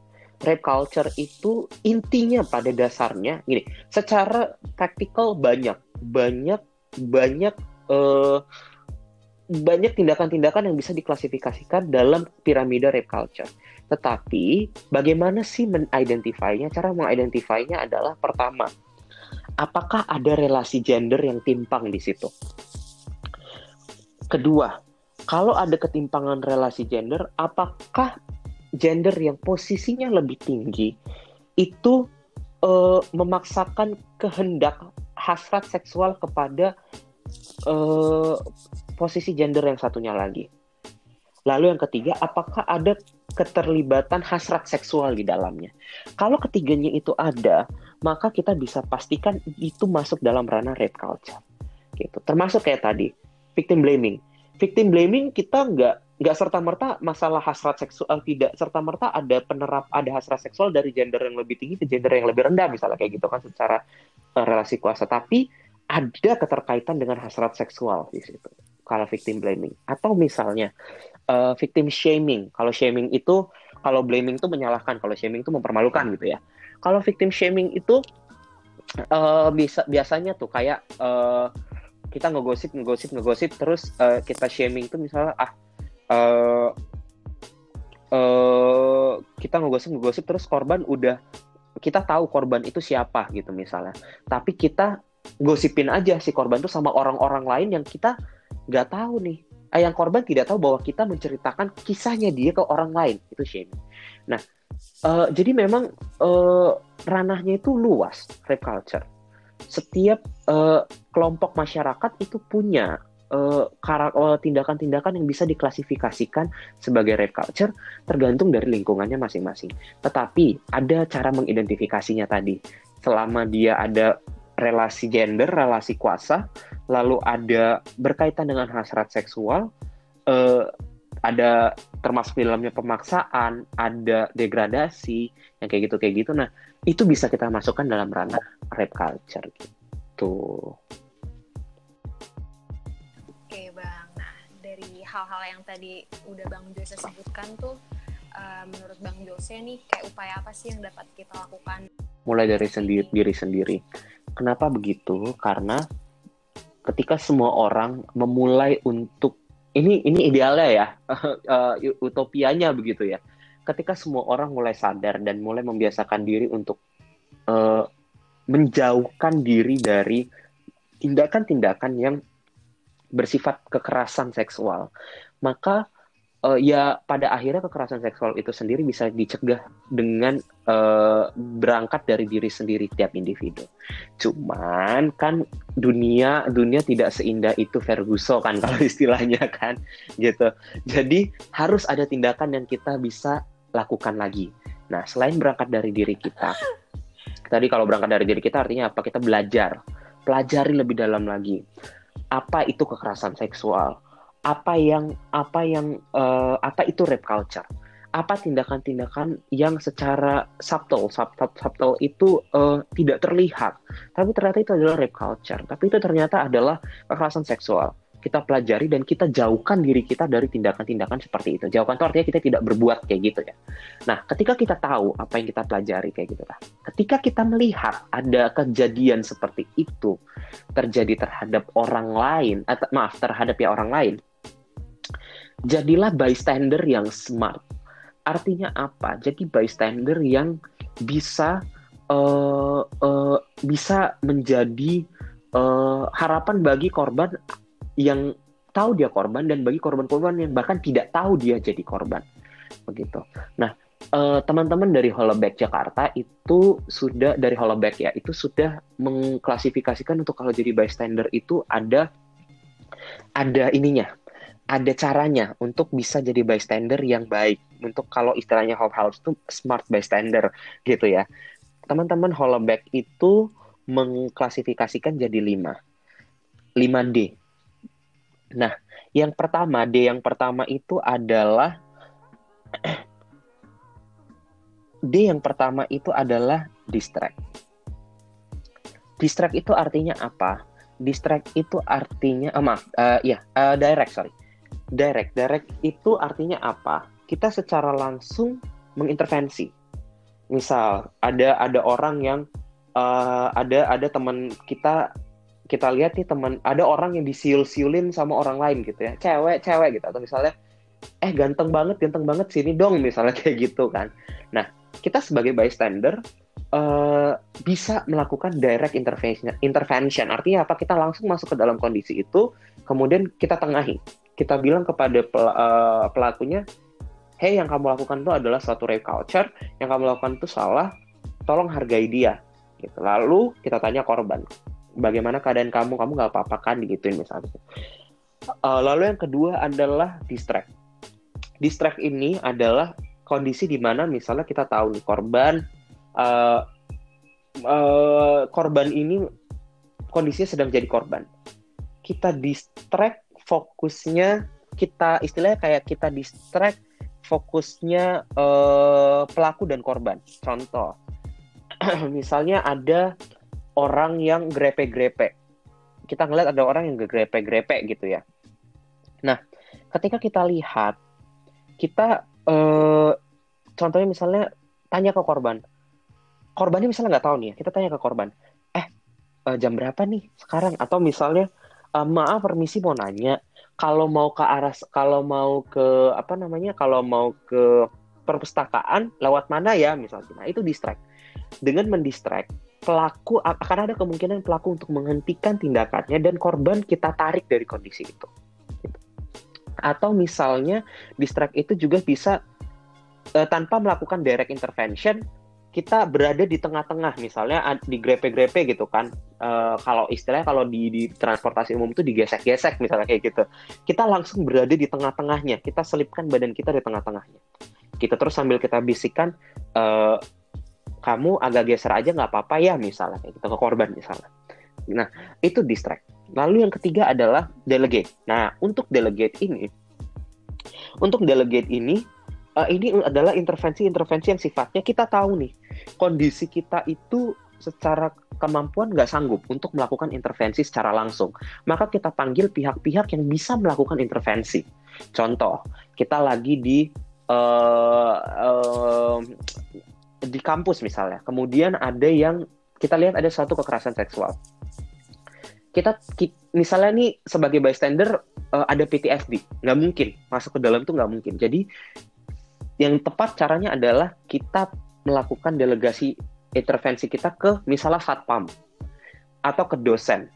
rape culture itu intinya pada dasarnya gini, secara praktikal banyak banyak banyak uh, banyak tindakan-tindakan yang bisa diklasifikasikan dalam piramida rape culture. Tetapi bagaimana sih mengidentifikasinya? Cara mengidentifikasinya adalah pertama, apakah ada relasi gender yang timpang di situ? Kedua, kalau ada ketimpangan relasi gender, apakah gender yang posisinya lebih tinggi itu uh, memaksakan kehendak hasrat seksual kepada uh, posisi gender yang satunya lagi? Lalu yang ketiga, apakah ada keterlibatan hasrat seksual di dalamnya? Kalau ketiganya itu ada, maka kita bisa pastikan itu masuk dalam ranah rape culture. Gitu. Termasuk kayak tadi, victim blaming. Victim blaming kita nggak nggak serta merta masalah hasrat seksual tidak serta merta ada penerap ada hasrat seksual dari gender yang lebih tinggi ke gender yang lebih rendah misalnya kayak gitu kan secara uh, relasi kuasa tapi ada keterkaitan dengan hasrat seksual di situ kalau victim blaming atau misalnya uh, victim shaming. Kalau shaming itu kalau blaming itu menyalahkan, kalau shaming itu mempermalukan gitu ya. Kalau victim shaming itu uh, bisa biasanya tuh kayak uh, kita ngegosip ngegosip ngegosip terus uh, kita shaming tuh misalnya ah uh, uh, kita ngegosip ngegosip terus korban udah kita tahu korban itu siapa gitu misalnya tapi kita gosipin aja si korban tuh sama orang-orang lain yang kita nggak tahu nih eh, yang korban tidak tahu bahwa kita menceritakan kisahnya dia ke orang lain itu shaming. Nah, uh, jadi memang uh, ranahnya itu luas rape culture. Setiap uh, kelompok masyarakat itu punya tindakan-tindakan yang bisa diklasifikasikan sebagai rape culture tergantung dari lingkungannya masing-masing. Tetapi ada cara mengidentifikasinya tadi. Selama dia ada relasi gender, relasi kuasa, lalu ada berkaitan dengan hasrat seksual, uh, ada termasuk di dalamnya pemaksaan, ada degradasi, yang kayak gitu kayak gitu. Nah, itu bisa kita masukkan dalam ranah rape culture gitu. Oke, Bang. Nah, dari hal-hal yang tadi udah Bang Jose sebutkan tuh uh, menurut Bang Jose nih kayak upaya apa sih yang dapat kita lakukan? Mulai dari sendiri diri sendiri. Kenapa begitu? Karena ketika semua orang memulai untuk ini ini idealnya ya uh, utopianya begitu ya ketika semua orang mulai sadar dan mulai membiasakan diri untuk uh, menjauhkan diri dari tindakan-tindakan yang bersifat kekerasan seksual maka uh, ya pada akhirnya kekerasan seksual itu sendiri bisa dicegah dengan uh, berangkat dari diri sendiri tiap individu. Cuman kan dunia dunia tidak seindah itu Ferguson kan kalau istilahnya kan gitu. Jadi harus ada tindakan yang kita bisa lakukan lagi. Nah, selain berangkat dari diri kita. Tadi kalau berangkat dari diri kita artinya apa? Kita belajar. Pelajari lebih dalam lagi. Apa itu kekerasan seksual? Apa yang apa yang uh, apa itu rape culture apa tindakan-tindakan yang secara subtle, subtle, subtle itu uh, tidak terlihat, tapi ternyata itu adalah rape culture. Tapi itu ternyata adalah kekerasan seksual kita pelajari dan kita jauhkan diri kita dari tindakan-tindakan seperti itu. Jauhkan itu artinya kita tidak berbuat kayak gitu ya. Nah, ketika kita tahu apa yang kita pelajari kayak gitu lah. Ketika kita melihat ada kejadian seperti itu terjadi terhadap orang lain, atau maaf terhadap ya orang lain, jadilah bystander yang smart. Artinya apa? Jadi bystander yang bisa uh, uh, bisa menjadi uh, harapan bagi korban yang tahu dia korban dan bagi korban-korban yang bahkan tidak tahu dia jadi korban begitu. Nah, teman-teman uh, dari Holoback Jakarta itu sudah dari Holoback ya itu sudah mengklasifikasikan untuk kalau jadi bystander itu ada ada ininya ada caranya untuk bisa jadi bystander yang baik. Untuk kalau istilahnya Hope House itu smart bystander gitu ya. Teman-teman Holoback itu mengklasifikasikan jadi 5. 5D. Nah, yang pertama, D yang pertama itu adalah D yang pertama itu adalah distract. Distract itu artinya apa? Distract itu artinya, oh, maaf, uh, ya, uh, direct, sorry direct. Direct itu artinya apa? Kita secara langsung mengintervensi. Misal ada ada orang yang uh, ada ada teman kita kita lihat nih teman ada orang yang disiul-siulin sama orang lain gitu ya cewek cewek gitu atau misalnya eh ganteng banget ganteng banget sini dong misalnya kayak gitu kan nah kita sebagai bystander uh, bisa melakukan direct intervention intervention artinya apa kita langsung masuk ke dalam kondisi itu kemudian kita tengahi kita bilang kepada pel uh, pelakunya, hey yang kamu lakukan itu adalah suatu rape culture, yang kamu lakukan itu salah, tolong hargai dia. Gitu. Lalu kita tanya korban, bagaimana keadaan kamu, kamu nggak apa-apa kan, digituin misalnya. Uh, lalu yang kedua adalah distract. Distract ini adalah kondisi di mana misalnya kita tahu nih korban, uh, uh, korban ini kondisinya sedang jadi korban. Kita distract fokusnya kita istilahnya kayak kita distract fokusnya uh, pelaku dan korban. Contoh, misalnya ada orang yang grepe-grepe. Kita ngeliat ada orang yang grepe-grepe gitu ya. Nah, ketika kita lihat, kita uh, contohnya misalnya tanya ke korban. Korbannya misalnya nggak tahu nih, ya, kita tanya ke korban. Eh, uh, jam berapa nih sekarang? Atau misalnya uh, maaf permisi mau nanya. Kalau mau ke arah kalau mau ke apa namanya kalau mau ke perpustakaan lewat mana ya misalnya? Nah itu distract. Dengan mendistract pelaku akan ada kemungkinan pelaku untuk menghentikan tindakannya dan korban kita tarik dari kondisi itu. Atau misalnya distract itu juga bisa uh, tanpa melakukan direct intervention kita berada di tengah-tengah misalnya di grepe-grepe gitu kan. Uh, kalau istilahnya kalau di, di transportasi umum itu digesek-gesek misalnya kayak gitu. Kita langsung berada di tengah-tengahnya. Kita selipkan badan kita di tengah-tengahnya. Kita terus sambil kita bisikan uh, kamu agak geser aja nggak apa-apa ya misalnya kayak gitu ke korban misalnya. Nah itu distract. Lalu yang ketiga adalah delegate. Nah untuk delegate ini untuk delegate ini uh, ini adalah intervensi-intervensi yang sifatnya kita tahu nih kondisi kita itu secara kemampuan nggak sanggup untuk melakukan intervensi secara langsung, maka kita panggil pihak-pihak yang bisa melakukan intervensi. Contoh, kita lagi di uh, uh, di kampus misalnya, kemudian ada yang kita lihat ada suatu kekerasan seksual. Kita, misalnya nih sebagai bystander ada PTSD, nggak mungkin masuk ke dalam itu nggak mungkin. Jadi yang tepat caranya adalah kita melakukan delegasi intervensi kita ke misalnya satpam atau ke dosen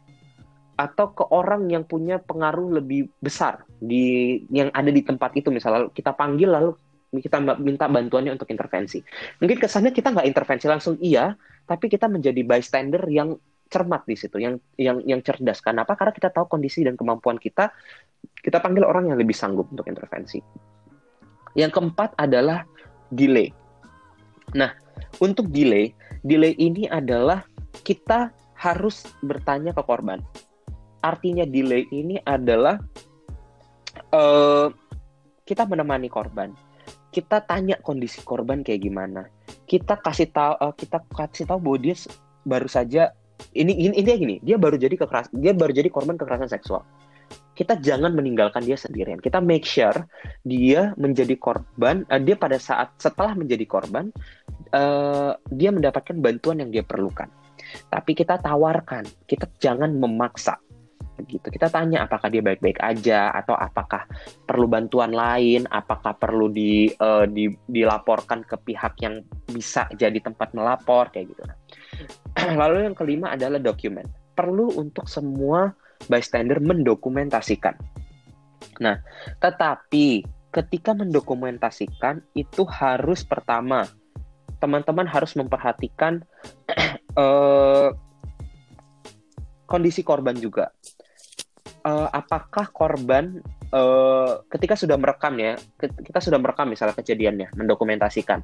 atau ke orang yang punya pengaruh lebih besar di yang ada di tempat itu misalnya kita panggil lalu kita minta bantuannya untuk intervensi. Mungkin kesannya kita nggak intervensi langsung iya, tapi kita menjadi bystander yang cermat di situ, yang yang yang cerdas. Kenapa? Karena kita tahu kondisi dan kemampuan kita. Kita panggil orang yang lebih sanggup untuk intervensi. Yang keempat adalah delay. Nah, untuk delay, delay ini adalah kita harus bertanya ke korban. Artinya delay ini adalah uh, kita menemani korban. Kita tanya kondisi korban kayak gimana. Kita kasih tahu uh, kita kasih tahu bahwa dia baru saja ini ini intinya gini, dia baru jadi kekeras dia baru jadi korban kekerasan seksual kita jangan meninggalkan dia sendirian. Kita make sure dia menjadi korban, uh, dia pada saat setelah menjadi korban, uh, dia mendapatkan bantuan yang dia perlukan. Tapi kita tawarkan, kita jangan memaksa. Begitu. Kita tanya apakah dia baik-baik aja atau apakah perlu bantuan lain, apakah perlu di, uh, di dilaporkan ke pihak yang bisa jadi tempat melapor kayak gitu. Lalu yang kelima adalah dokumen. Perlu untuk semua bystander mendokumentasikan. Nah, tetapi ketika mendokumentasikan itu harus pertama teman-teman harus memperhatikan uh, kondisi korban juga. Uh, apakah korban uh, ketika sudah merekam ya, kita sudah merekam misalnya kejadiannya, mendokumentasikan.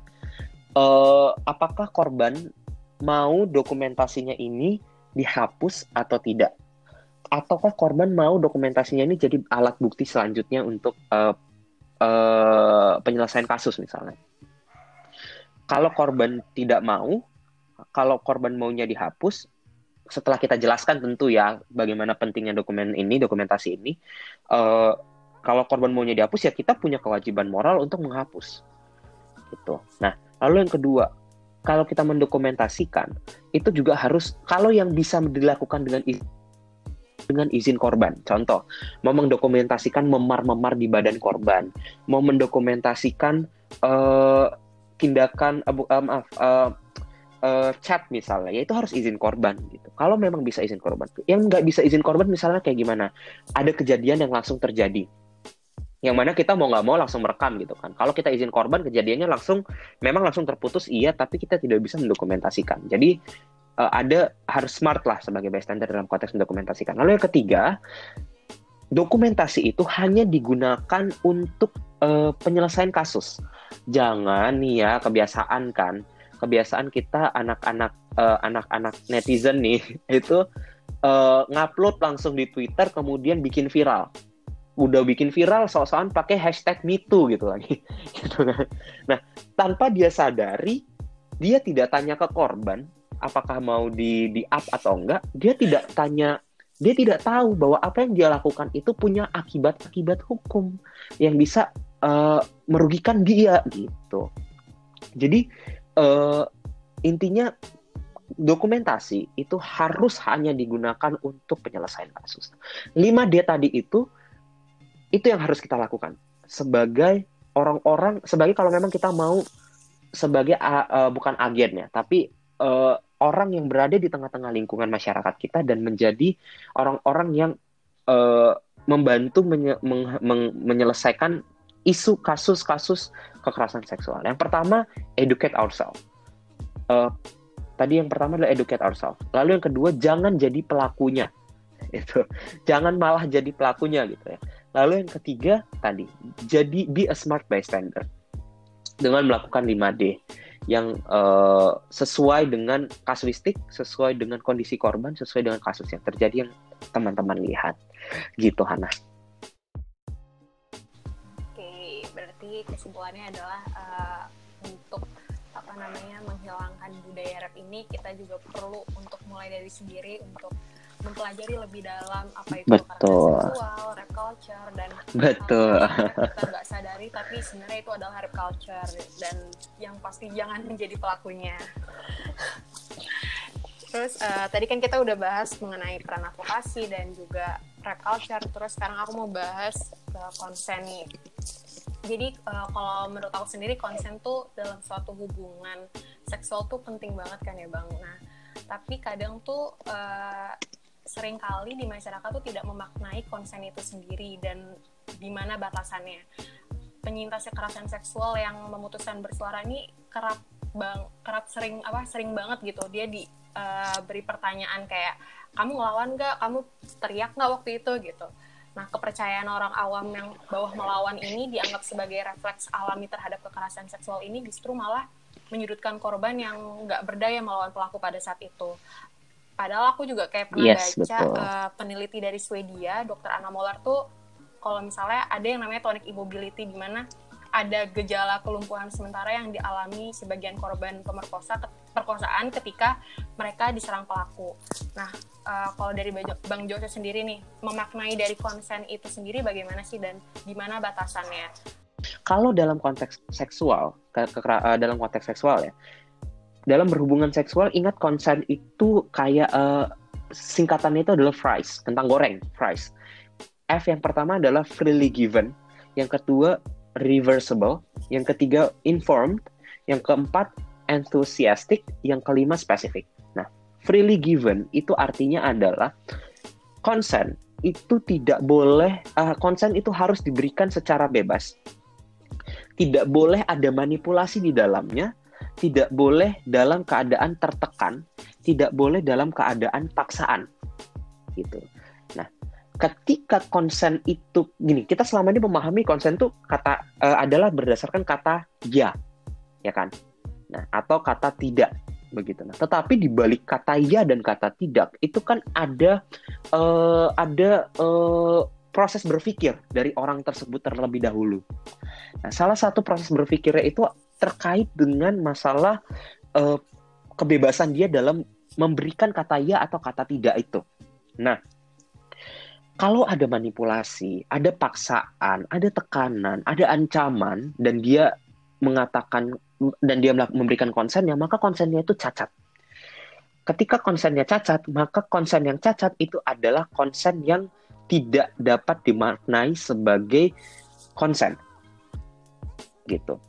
Uh, apakah korban mau dokumentasinya ini dihapus atau tidak? Ataukah korban mau dokumentasinya ini jadi alat bukti selanjutnya untuk uh, uh, penyelesaian kasus misalnya? Kalau korban tidak mau, kalau korban maunya dihapus, setelah kita jelaskan tentu ya bagaimana pentingnya dokumen ini, dokumentasi ini, uh, kalau korban maunya dihapus ya kita punya kewajiban moral untuk menghapus. Gitu. Nah, lalu yang kedua, kalau kita mendokumentasikan itu juga harus kalau yang bisa dilakukan dengan izin, dengan izin korban. Contoh, mau mendokumentasikan memar-memar di badan korban, mau mendokumentasikan uh, tindakan uh, uh, maaf uh, uh, chat misalnya, ya itu harus izin korban gitu. Kalau memang bisa izin korban, yang nggak bisa izin korban misalnya kayak gimana? Ada kejadian yang langsung terjadi, yang mana kita mau nggak mau langsung merekam gitu kan. Kalau kita izin korban, kejadiannya langsung, memang langsung terputus iya, tapi kita tidak bisa mendokumentasikan. Jadi uh, ada harus smart lah sebagai bystander dalam konteks mendokumentasikan. Lalu yang ketiga, dokumentasi itu hanya digunakan untuk uh, penyelesaian kasus. Jangan nih ya kebiasaan kan kebiasaan kita anak-anak uh, anak-anak netizen nih itu uh, ngupload langsung di Twitter kemudian bikin viral udah bikin viral soal-soal pakai hashtag MeToo gitu lagi gitu kan. Nah, tanpa dia sadari, dia tidak tanya ke korban apakah mau di di up atau enggak, dia tidak tanya dia tidak tahu bahwa apa yang dia lakukan itu punya akibat-akibat hukum yang bisa uh, merugikan dia gitu. Jadi uh, intinya dokumentasi itu harus hanya digunakan untuk penyelesaian kasus. 5D tadi itu itu yang harus kita lakukan sebagai orang-orang sebagai kalau memang kita mau sebagai uh, bukan agennya tapi uh, orang yang berada di tengah-tengah lingkungan masyarakat kita dan menjadi orang-orang yang uh, membantu menye men men menyelesaikan isu kasus-kasus kekerasan seksual. Yang pertama, educate ourselves uh, tadi yang pertama adalah educate ourselves. Lalu yang kedua jangan jadi pelakunya. Itu. Jangan malah jadi pelakunya gitu ya. Lalu yang ketiga tadi jadi be a smart bystander dengan melakukan 5D yang uh, sesuai dengan kasuistik, sesuai dengan kondisi korban, sesuai dengan kasus yang terjadi yang teman-teman lihat. Gitu Hana. Oke, berarti kesimpulannya adalah uh, untuk apa namanya menghilangkan budaya rap ini kita juga perlu untuk mulai dari sendiri untuk mempelajari lebih dalam apa itu betul. seksual, rap culture dan betul kita nggak sadari tapi sebenarnya itu adalah rap culture dan yang pasti jangan menjadi pelakunya. Terus uh, tadi kan kita udah bahas mengenai peran advokasi dan juga rap culture. Terus sekarang aku mau bahas ke konsen nih jadi uh, kalau menurut aku sendiri konsen tuh dalam suatu hubungan seksual tuh penting banget kan ya bang nah tapi kadang tuh uh, sering kali di masyarakat tuh tidak memaknai konsen itu sendiri dan di mana batasannya. Penyintas kekerasan seksual yang memutuskan bersuara ini kerap bang kerap sering apa sering banget gitu. Dia di uh, beri pertanyaan kayak kamu ngelawan nggak? Kamu teriak nggak waktu itu? gitu. Nah, kepercayaan orang awam yang bawah melawan ini dianggap sebagai refleks alami terhadap kekerasan seksual ini justru malah menyudutkan korban yang nggak berdaya melawan pelaku pada saat itu. Padahal aku juga kayak pernah yes, baca uh, peneliti dari Swedia, Dr. Anna Moller tuh kalau misalnya ada yang namanya tonic immobility di mana ada gejala kelumpuhan sementara yang dialami sebagian korban pemerkosa perkosaan ketika mereka diserang pelaku. Nah, uh, kalau dari Bang Jose sendiri nih, memaknai dari konsen itu sendiri bagaimana sih dan gimana batasannya? Kalau dalam konteks seksual, ke, ke, uh, dalam konteks seksual ya, dalam berhubungan seksual ingat konsen itu kayak uh, singkatannya itu adalah fries, tentang goreng, fries. F yang pertama adalah freely given, yang kedua reversible, yang ketiga informed, yang keempat enthusiastic, yang kelima spesifik. Nah, freely given itu artinya adalah consent itu tidak boleh uh, consent itu harus diberikan secara bebas. Tidak boleh ada manipulasi di dalamnya, tidak boleh dalam keadaan tertekan, tidak boleh dalam keadaan paksaan. Gitu. Nah, ketika konsen itu gini kita selama ini memahami konsen itu kata uh, adalah berdasarkan kata ya ya kan nah atau kata tidak begitu nah tetapi di balik kata ya dan kata tidak itu kan ada uh, ada uh, proses berpikir dari orang tersebut terlebih dahulu nah salah satu proses berpikirnya itu terkait dengan masalah uh, kebebasan dia dalam memberikan kata ya atau kata tidak itu nah kalau ada manipulasi, ada paksaan, ada tekanan, ada ancaman, dan dia mengatakan dan dia memberikan konsennya, maka konsennya itu cacat. Ketika konsennya cacat, maka konsen yang cacat itu adalah konsen yang tidak dapat dimaknai sebagai konsen. Gitu.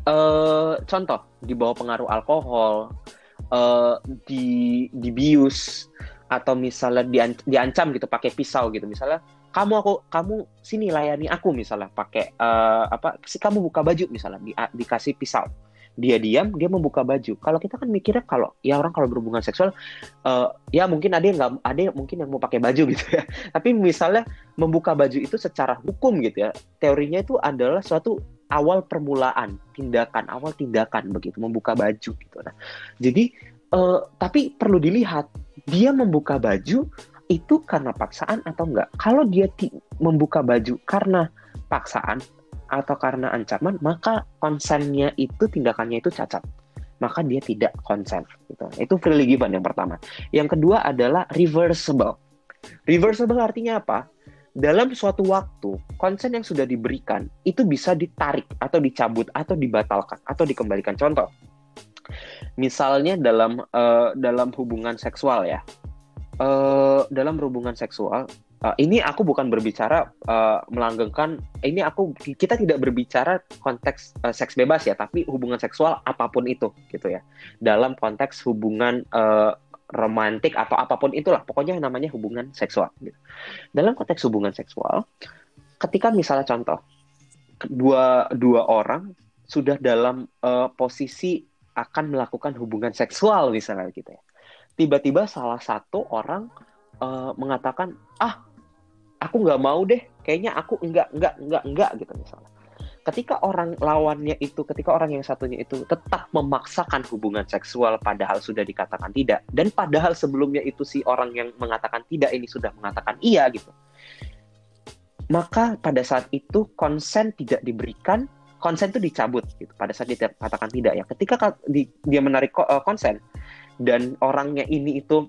Eh, contoh di bawah pengaruh alkohol, eh, di dibius, atau misalnya dian diancam gitu pakai pisau gitu. Misalnya kamu aku kamu sini layani aku misalnya pakai uh, apa si kamu buka baju misalnya di, dikasih pisau. Dia diam dia membuka baju. Kalau kita kan mikirnya kalau ya orang kalau berhubungan seksual uh, ya mungkin ada yang nggak ada yang mungkin yang mau pakai baju gitu ya. Tapi misalnya membuka baju itu secara hukum gitu ya teorinya itu adalah suatu awal permulaan tindakan awal tindakan begitu membuka baju gitu nah jadi uh, tapi perlu dilihat dia membuka baju itu karena paksaan atau enggak. Kalau dia membuka baju karena paksaan atau karena ancaman, maka konsennya itu tindakannya itu cacat. Maka dia tidak konsen. Gitu. Itu freely given yang pertama. Yang kedua adalah reversible. Reversible artinya apa? Dalam suatu waktu, konsen yang sudah diberikan itu bisa ditarik atau dicabut atau dibatalkan atau dikembalikan. Contoh, misalnya dalam uh, dalam hubungan seksual ya uh, dalam hubungan seksual uh, ini aku bukan berbicara uh, melanggengkan ini aku kita tidak berbicara konteks uh, seks bebas ya tapi hubungan seksual apa pun itu gitu ya dalam konteks hubungan uh, romantik atau apa pun itulah pokoknya namanya hubungan seksual gitu. dalam konteks hubungan seksual ketika misalnya contoh dua dua orang sudah dalam uh, posisi akan melakukan hubungan seksual misalnya gitu ya. Tiba-tiba salah satu orang uh, mengatakan, ah, aku nggak mau deh, kayaknya aku enggak, enggak, enggak, enggak gitu misalnya. Ketika orang lawannya itu, ketika orang yang satunya itu tetap memaksakan hubungan seksual padahal sudah dikatakan tidak, dan padahal sebelumnya itu si orang yang mengatakan tidak ini sudah mengatakan iya gitu, maka pada saat itu konsen tidak diberikan konsen itu dicabut gitu. Pada saat dia katakan tidak ya. Ketika di, dia menarik uh, konsen dan orangnya ini itu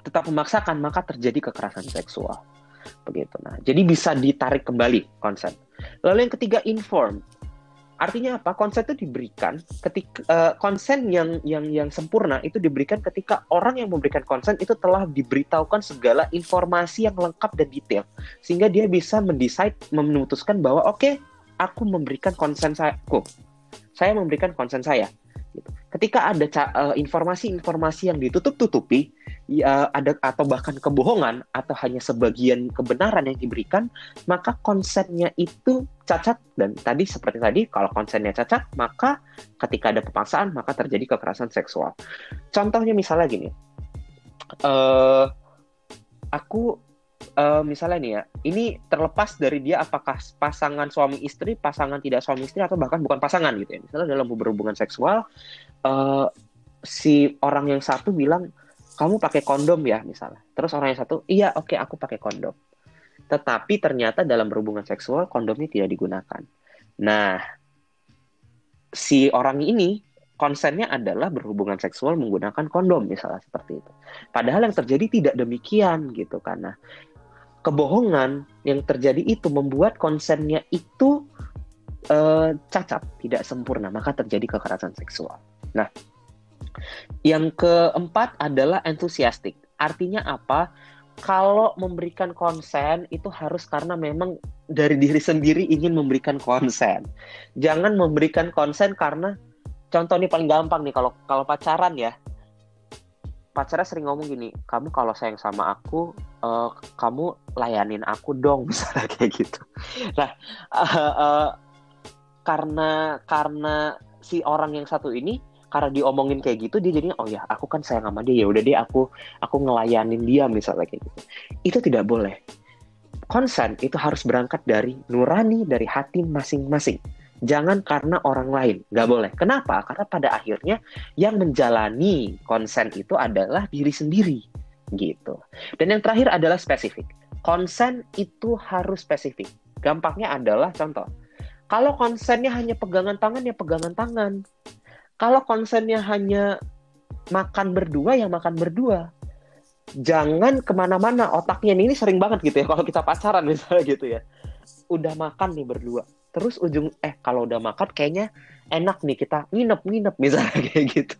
tetap memaksakan maka terjadi kekerasan seksual begitu. Nah jadi bisa ditarik kembali konsen lalu yang ketiga inform. Artinya apa? Konsen itu diberikan ketika uh, konsen yang yang yang sempurna itu diberikan ketika orang yang memberikan konsen itu telah diberitahukan segala informasi yang lengkap dan detail. Sehingga dia bisa mendesain memutuskan bahwa oke okay, aku memberikan konsen saya, saya memberikan konsen saya. Ketika ada eh, informasi-informasi yang ditutup-tutupi, ya, ada atau bahkan kebohongan atau hanya sebagian kebenaran yang diberikan, maka konsennya itu cacat dan tadi seperti tadi kalau konsennya cacat, maka ketika ada pemaksaan maka terjadi kekerasan seksual. Contohnya misalnya gini, uh, aku uh, misalnya nih ya, ini terlepas dari dia apakah pasangan suami istri, pasangan tidak suami istri, atau bahkan bukan pasangan gitu ya. Misalnya dalam berhubungan seksual, uh, si orang yang satu bilang, kamu pakai kondom ya misalnya. Terus orang yang satu, iya oke okay, aku pakai kondom. Tetapi ternyata dalam berhubungan seksual kondomnya tidak digunakan. Nah, si orang ini konsennya adalah berhubungan seksual menggunakan kondom misalnya seperti itu. Padahal yang terjadi tidak demikian gitu karena kebohongan yang terjadi itu membuat konsennya itu uh, cacat, tidak sempurna, maka terjadi kekerasan seksual. Nah, yang keempat adalah entusiastik. Artinya apa? Kalau memberikan konsen itu harus karena memang dari diri sendiri ingin memberikan konsen. Jangan memberikan konsen karena contoh ini paling gampang nih kalau kalau pacaran ya pacarnya sering ngomong gini, kamu kalau sayang sama aku, uh, kamu layanin aku dong, misalnya kayak gitu. Nah, uh, uh, karena karena si orang yang satu ini karena diomongin kayak gitu dia jadinya oh ya aku kan sayang sama dia ya udah deh aku aku ngelayanin dia misalnya kayak gitu. Itu tidak boleh. Konsen itu harus berangkat dari nurani dari hati masing-masing jangan karena orang lain. Nggak boleh. Kenapa? Karena pada akhirnya yang menjalani konsen itu adalah diri sendiri. Gitu. Dan yang terakhir adalah spesifik. Konsen itu harus spesifik. Gampangnya adalah contoh. Kalau konsennya hanya pegangan tangan ya pegangan tangan. Kalau konsennya hanya makan berdua ya makan berdua. Jangan ke mana-mana. Otaknya ini sering banget gitu ya kalau kita pacaran misalnya gitu ya. Udah makan nih berdua terus ujung eh kalau udah makan kayaknya enak nih kita nginep nginep misalnya kayak gitu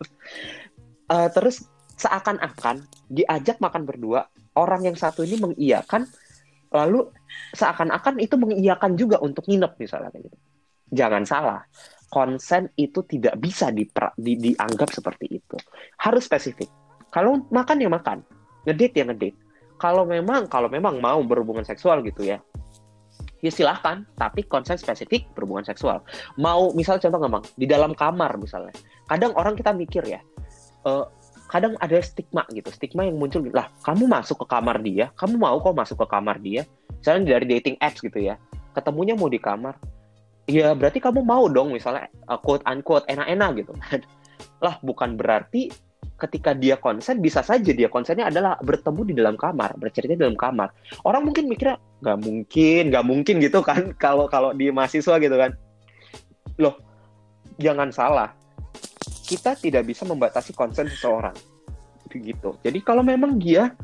uh, terus seakan-akan diajak makan berdua orang yang satu ini mengiyakan lalu seakan-akan itu mengiyakan juga untuk nginep misalnya kayak gitu jangan salah konsen itu tidak bisa di, di, dianggap seperti itu. Harus spesifik. Kalau makan ya makan, ngedate ya ngedate. Kalau memang kalau memang mau berhubungan seksual gitu ya, ya silahkan. Tapi konsen spesifik berhubungan seksual. Mau misalnya contoh gampang di dalam kamar misalnya. Kadang orang kita mikir ya, uh, kadang ada stigma gitu, stigma yang muncul lah. Kamu masuk ke kamar dia, kamu mau kok masuk ke kamar dia. Misalnya dari dating apps gitu ya, ketemunya mau di kamar, ya berarti kamu mau dong misalnya uh, quote unquote enak-enak gitu lah bukan berarti ketika dia konsen bisa saja dia konsennya adalah bertemu di dalam kamar bercerita di dalam kamar orang mungkin mikirnya nggak mungkin nggak mungkin gitu kan kalau kalau di mahasiswa gitu kan loh jangan salah kita tidak bisa membatasi konsen seseorang gitu jadi kalau memang dia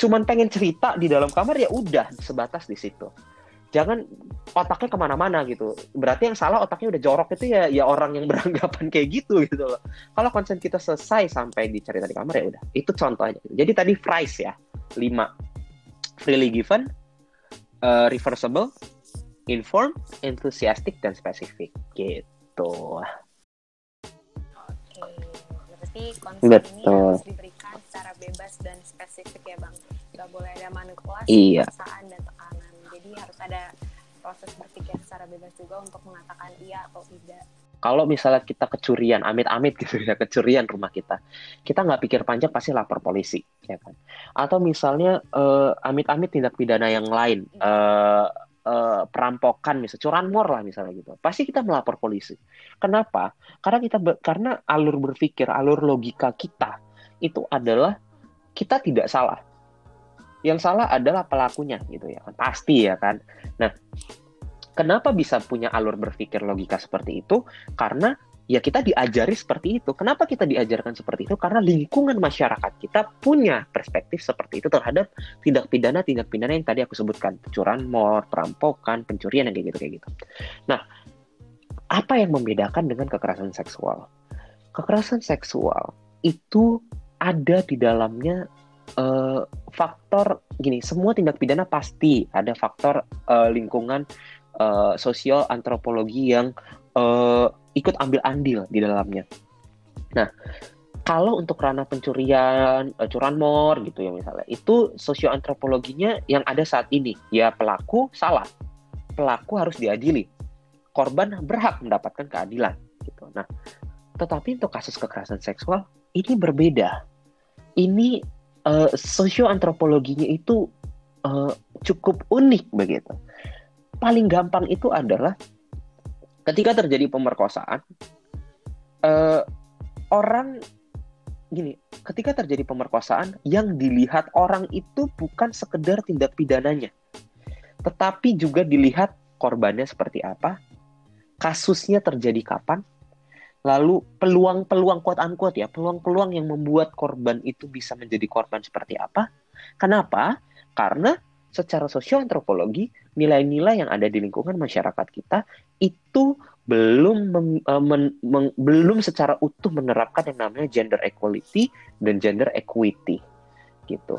cuman pengen cerita di dalam kamar ya udah sebatas di situ jangan otaknya ke mana-mana gitu. Berarti yang salah otaknya udah jorok itu ya ya orang yang beranggapan kayak gitu gitu loh. Kalau konsen kita selesai sampai di cerita di kamar ya udah. Itu contohnya. Jadi tadi phrase ya, lima freely given, uh, reversible, informed, enthusiastic dan specific gitu. Oke, berarti konsen Betul. ini harus diberikan secara bebas dan spesifik ya bang. Gak boleh ada manipulasi, iya. dan tekanan jadi harus ada proses berpikir secara bebas juga untuk mengatakan iya atau tidak kalau misalnya kita kecurian, amit-amit gitu ya, kecurian rumah kita, kita nggak pikir panjang pasti lapor polisi, ya kan? Atau misalnya uh, amit-amit tindak pidana yang lain, uh, uh, perampokan, misalnya curanmor lah misalnya gitu, pasti kita melapor polisi. Kenapa? Karena kita karena alur berpikir, alur logika kita itu adalah kita tidak salah, yang salah adalah pelakunya gitu ya kan pasti ya kan nah kenapa bisa punya alur berpikir logika seperti itu? Karena ya kita diajari seperti itu. Kenapa kita diajarkan seperti itu? Karena lingkungan masyarakat kita punya perspektif seperti itu terhadap tindak pidana tindak pidana yang tadi aku sebutkan. Curanmor perampokan pencurian yang kayak gitu kayak gitu. Nah apa yang membedakan dengan kekerasan seksual? Kekerasan seksual itu ada di dalamnya uh, faktor gini, semua tindak pidana pasti ada faktor uh, lingkungan uh, sosial antropologi yang uh, ikut ambil andil di dalamnya. Nah, kalau untuk ranah pencurian, uh, curanmor gitu ya misalnya, itu sosioantropologinya yang ada saat ini, ya pelaku salah, pelaku harus diadili, korban berhak mendapatkan keadilan gitu. Nah, tetapi untuk kasus kekerasan seksual ini berbeda. Ini uh, sosioantropologinya itu uh, cukup unik begitu. Paling gampang itu adalah ketika terjadi pemerkosaan, uh, orang gini, ketika terjadi pemerkosaan yang dilihat orang itu bukan sekedar tindak pidananya, tetapi juga dilihat korbannya seperti apa, kasusnya terjadi kapan, Lalu peluang-peluang quote unquote ya, peluang-peluang yang membuat korban itu bisa menjadi korban seperti apa? Kenapa? Karena secara sosioantropologi nilai-nilai yang ada di lingkungan masyarakat kita itu belum mem, uh, men, men, belum secara utuh menerapkan yang namanya gender equality dan gender equity gitu.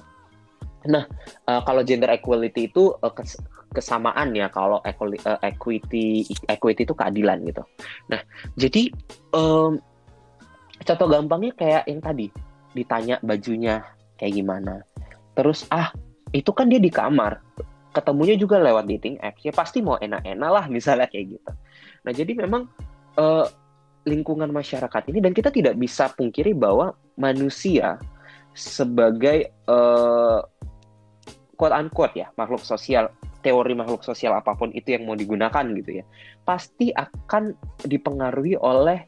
Nah, uh, kalau gender equality itu uh, kes kesamaan ya kalau equality, uh, equity equity itu keadilan gitu. Nah, jadi um, contoh gampangnya kayak yang tadi ditanya bajunya kayak gimana. Terus ah, itu kan dia di kamar. Ketemunya juga lewat dating apps. Ya pasti mau enak-enak lah misalnya kayak gitu. Nah, jadi memang uh, lingkungan masyarakat ini dan kita tidak bisa pungkiri bahwa manusia sebagai uh, quote unquote ya makhluk sosial teori makhluk sosial apa pun itu yang mau digunakan gitu ya pasti akan dipengaruhi oleh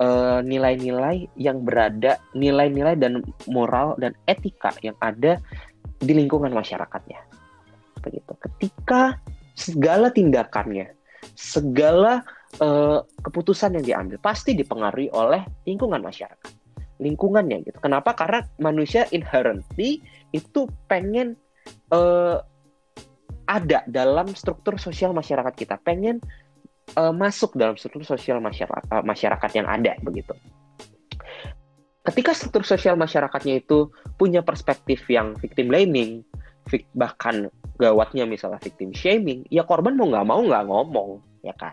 eh, nilai-nilai uh, yang berada nilai-nilai dan moral dan etika yang ada di lingkungan masyarakatnya begitu ketika segala tindakannya segala uh, keputusan yang diambil pasti dipengaruhi oleh lingkungan masyarakat lingkungannya gitu. Kenapa? Karena manusia inherently itu pengen uh, ada dalam struktur sosial masyarakat kita, pengen uh, masuk dalam struktur sosial masyarakat uh, masyarakat yang ada begitu. Ketika struktur sosial masyarakatnya itu punya perspektif yang victim blaming, bahkan gawatnya misalnya victim shaming, ya korban mau nggak mau nggak ngomong, ya kan?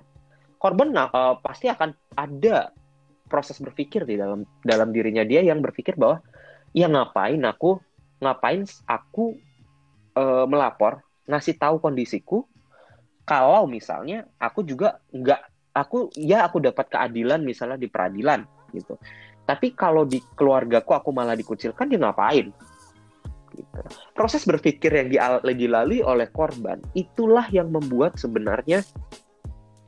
Korban uh, pasti akan ada proses berpikir di dalam dalam dirinya dia yang berpikir bahwa ya ngapain aku ngapain aku e, melapor ngasih tahu kondisiku kalau misalnya aku juga nggak aku ya aku dapat keadilan misalnya di peradilan gitu tapi kalau di keluargaku aku malah dikucilkan dia ngapain gitu. proses berpikir yang dilalui oleh korban itulah yang membuat sebenarnya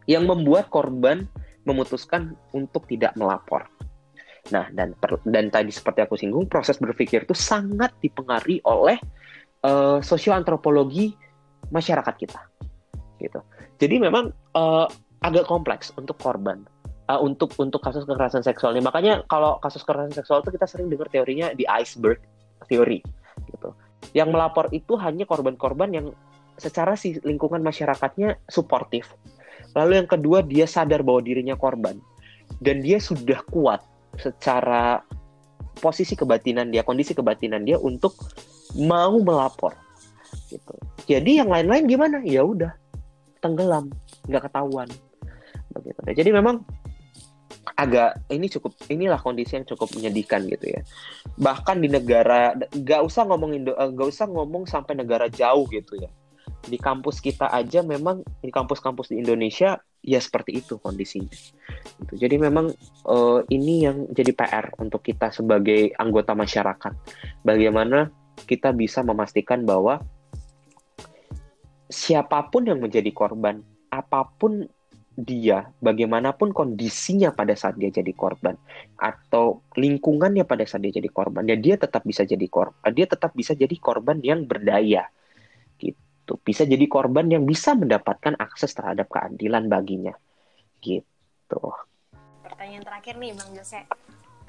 yang membuat korban memutuskan untuk tidak melapor. Nah, dan per, dan tadi seperti aku singgung, proses berpikir itu sangat dipengaruhi oleh uh, sosioantropologi masyarakat kita. Gitu. Jadi memang uh, agak kompleks untuk korban. Uh, untuk untuk kasus kekerasan seksual ini makanya kalau kasus kekerasan seksual itu kita sering dengar teorinya di iceberg theory gitu yang melapor itu hanya korban-korban yang secara si lingkungan masyarakatnya suportif Lalu yang kedua dia sadar bahwa dirinya korban dan dia sudah kuat secara posisi kebatinan dia, kondisi kebatinan dia untuk mau melapor. Gitu. Jadi yang lain-lain gimana? Ya udah tenggelam, nggak ketahuan. Begitu. Jadi memang agak ini cukup inilah kondisi yang cukup menyedihkan gitu ya bahkan di negara nggak usah ngomongin nggak usah ngomong sampai negara jauh gitu ya di kampus kita aja memang di kampus-kampus di Indonesia ya seperti itu kondisinya. Gitu. Jadi memang uh, ini yang jadi PR untuk kita sebagai anggota masyarakat. Bagaimana kita bisa memastikan bahwa siapa pun yang menjadi korban, apa pun dia, bagaimanapun kondisinya pada saat dia jadi korban atau lingkungannya pada saat dia jadi korban, ya dia tetap bisa jadi korban, dia tetap bisa jadi korban yang berdaya gitu. Bisa jadi korban yang bisa mendapatkan akses terhadap keadilan baginya gitu. Pertanyaan terakhir nih bang Jose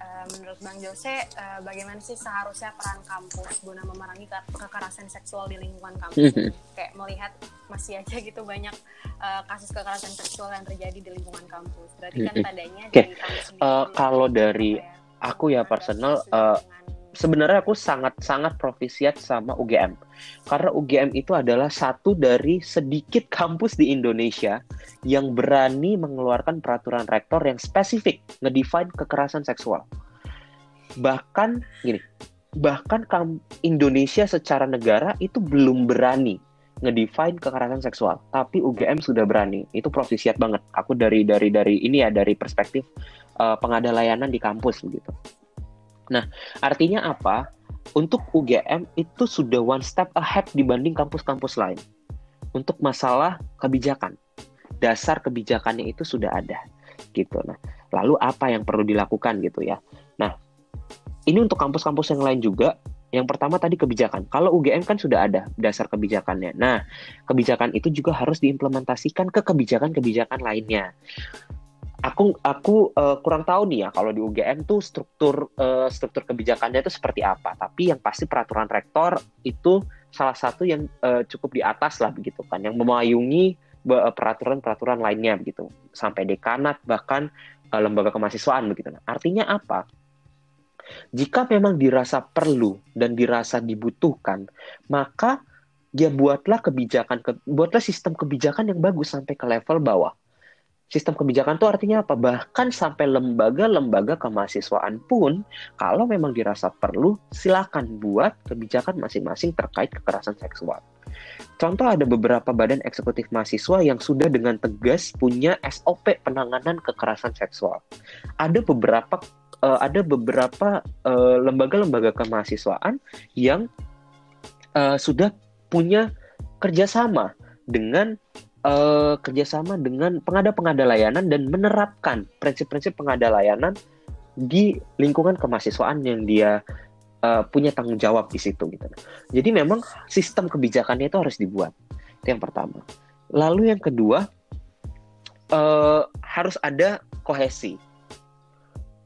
uh, menurut bang Jose uh, bagaimana sih seharusnya peran kampus guna memerangi ke kekerasan seksual di lingkungan kampus? Kayak melihat masih aja gitu banyak uh, kasus kekerasan seksual yang terjadi di lingkungan kampus. Berarti kan tadanya okay. dari kampus sendiri uh, kalau dari ya, aku ya personal uh, sebenarnya aku sangat-sangat provisiat sama UGM. Karena UGM itu adalah satu dari sedikit kampus di Indonesia yang berani mengeluarkan peraturan rektor yang spesifik ngedefine kekerasan seksual. Bahkan gini, bahkan Indonesia secara negara itu belum berani ngedefine kekerasan seksual, tapi UGM sudah berani. Itu provisiat banget. Aku dari dari dari ini ya dari perspektif uh, pengada layanan di kampus begitu. Nah, artinya apa? Untuk UGM itu sudah one step ahead dibanding kampus-kampus lain. Untuk masalah kebijakan. Dasar kebijakannya itu sudah ada. Gitu. Nah, lalu apa yang perlu dilakukan gitu ya. Nah, ini untuk kampus-kampus yang lain juga yang pertama tadi kebijakan. Kalau UGM kan sudah ada dasar kebijakannya. Nah, kebijakan itu juga harus diimplementasikan ke kebijakan-kebijakan lainnya aku aku uh, kurang tahu nih ya kalau di UGM tuh struktur uh, struktur kebijakannya itu seperti apa. Tapi yang pasti peraturan rektor itu salah satu yang uh, cukup di atas lah begitu kan, yang memayungi peraturan-peraturan lainnya begitu sampai dekanat bahkan uh, lembaga kemahasiswaan begitu. Nah, artinya apa? Jika memang dirasa perlu dan dirasa dibutuhkan, maka ya buatlah kebijakan, ke, buatlah sistem kebijakan yang bagus sampai ke level bawah Sistem kebijakan itu artinya apa? Bahkan sampai lembaga-lembaga kemahasiswaan pun, kalau memang dirasa perlu, silakan buat kebijakan masing-masing terkait kekerasan seksual. Contoh ada beberapa badan eksekutif mahasiswa yang sudah dengan tegas punya SOP penanganan kekerasan seksual. Ada beberapa uh, ada beberapa uh, lembaga-lembaga kemahasiswaan yang uh, sudah punya kerjasama dengan uh, kerjasama dengan pengada-pengada layanan dan menerapkan prinsip-prinsip pengada layanan di lingkungan kemahasiswaan yang dia uh, punya tanggung jawab di situ gitu. Jadi memang sistem kebijakannya itu harus dibuat. Itu yang pertama. Lalu yang kedua uh, harus ada kohesi.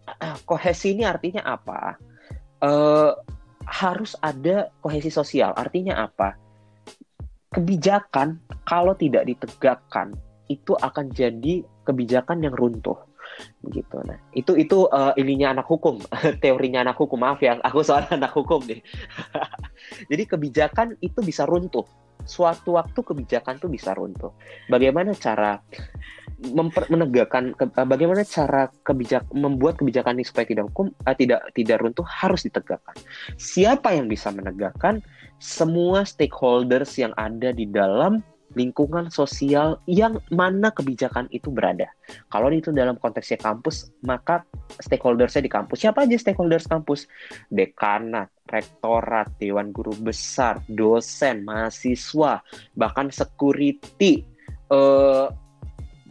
kohesi ini artinya apa? Uh, harus ada kohesi sosial. Artinya apa? Kebijakan kalau tidak ditegakkan itu akan jadi kebijakan yang runtuh. Gitu nah itu itu uh, ininya anak hukum teorinya anak hukum. Maaf ya aku soal anak hukum nih. Jadi kebijakan itu bisa runtuh. Suatu waktu kebijakan itu bisa runtuh. Bagaimana cara memper, menegakkan ke, uh, bagaimana cara kebijak membuat kebijakan ini supaya tidak hukum uh, tidak tidak runtuh harus ditegakkan. Siapa yang bisa menegakkan semua stakeholders yang ada di dalam lingkungan sosial yang mana kebijakan itu berada. Kalau itu dalam konteksnya kampus, maka stakeholdersnya di kampus. Siapa aja stakeholders kampus? Dekanat, rektorat, dewan guru besar, dosen, mahasiswa, bahkan security, uh,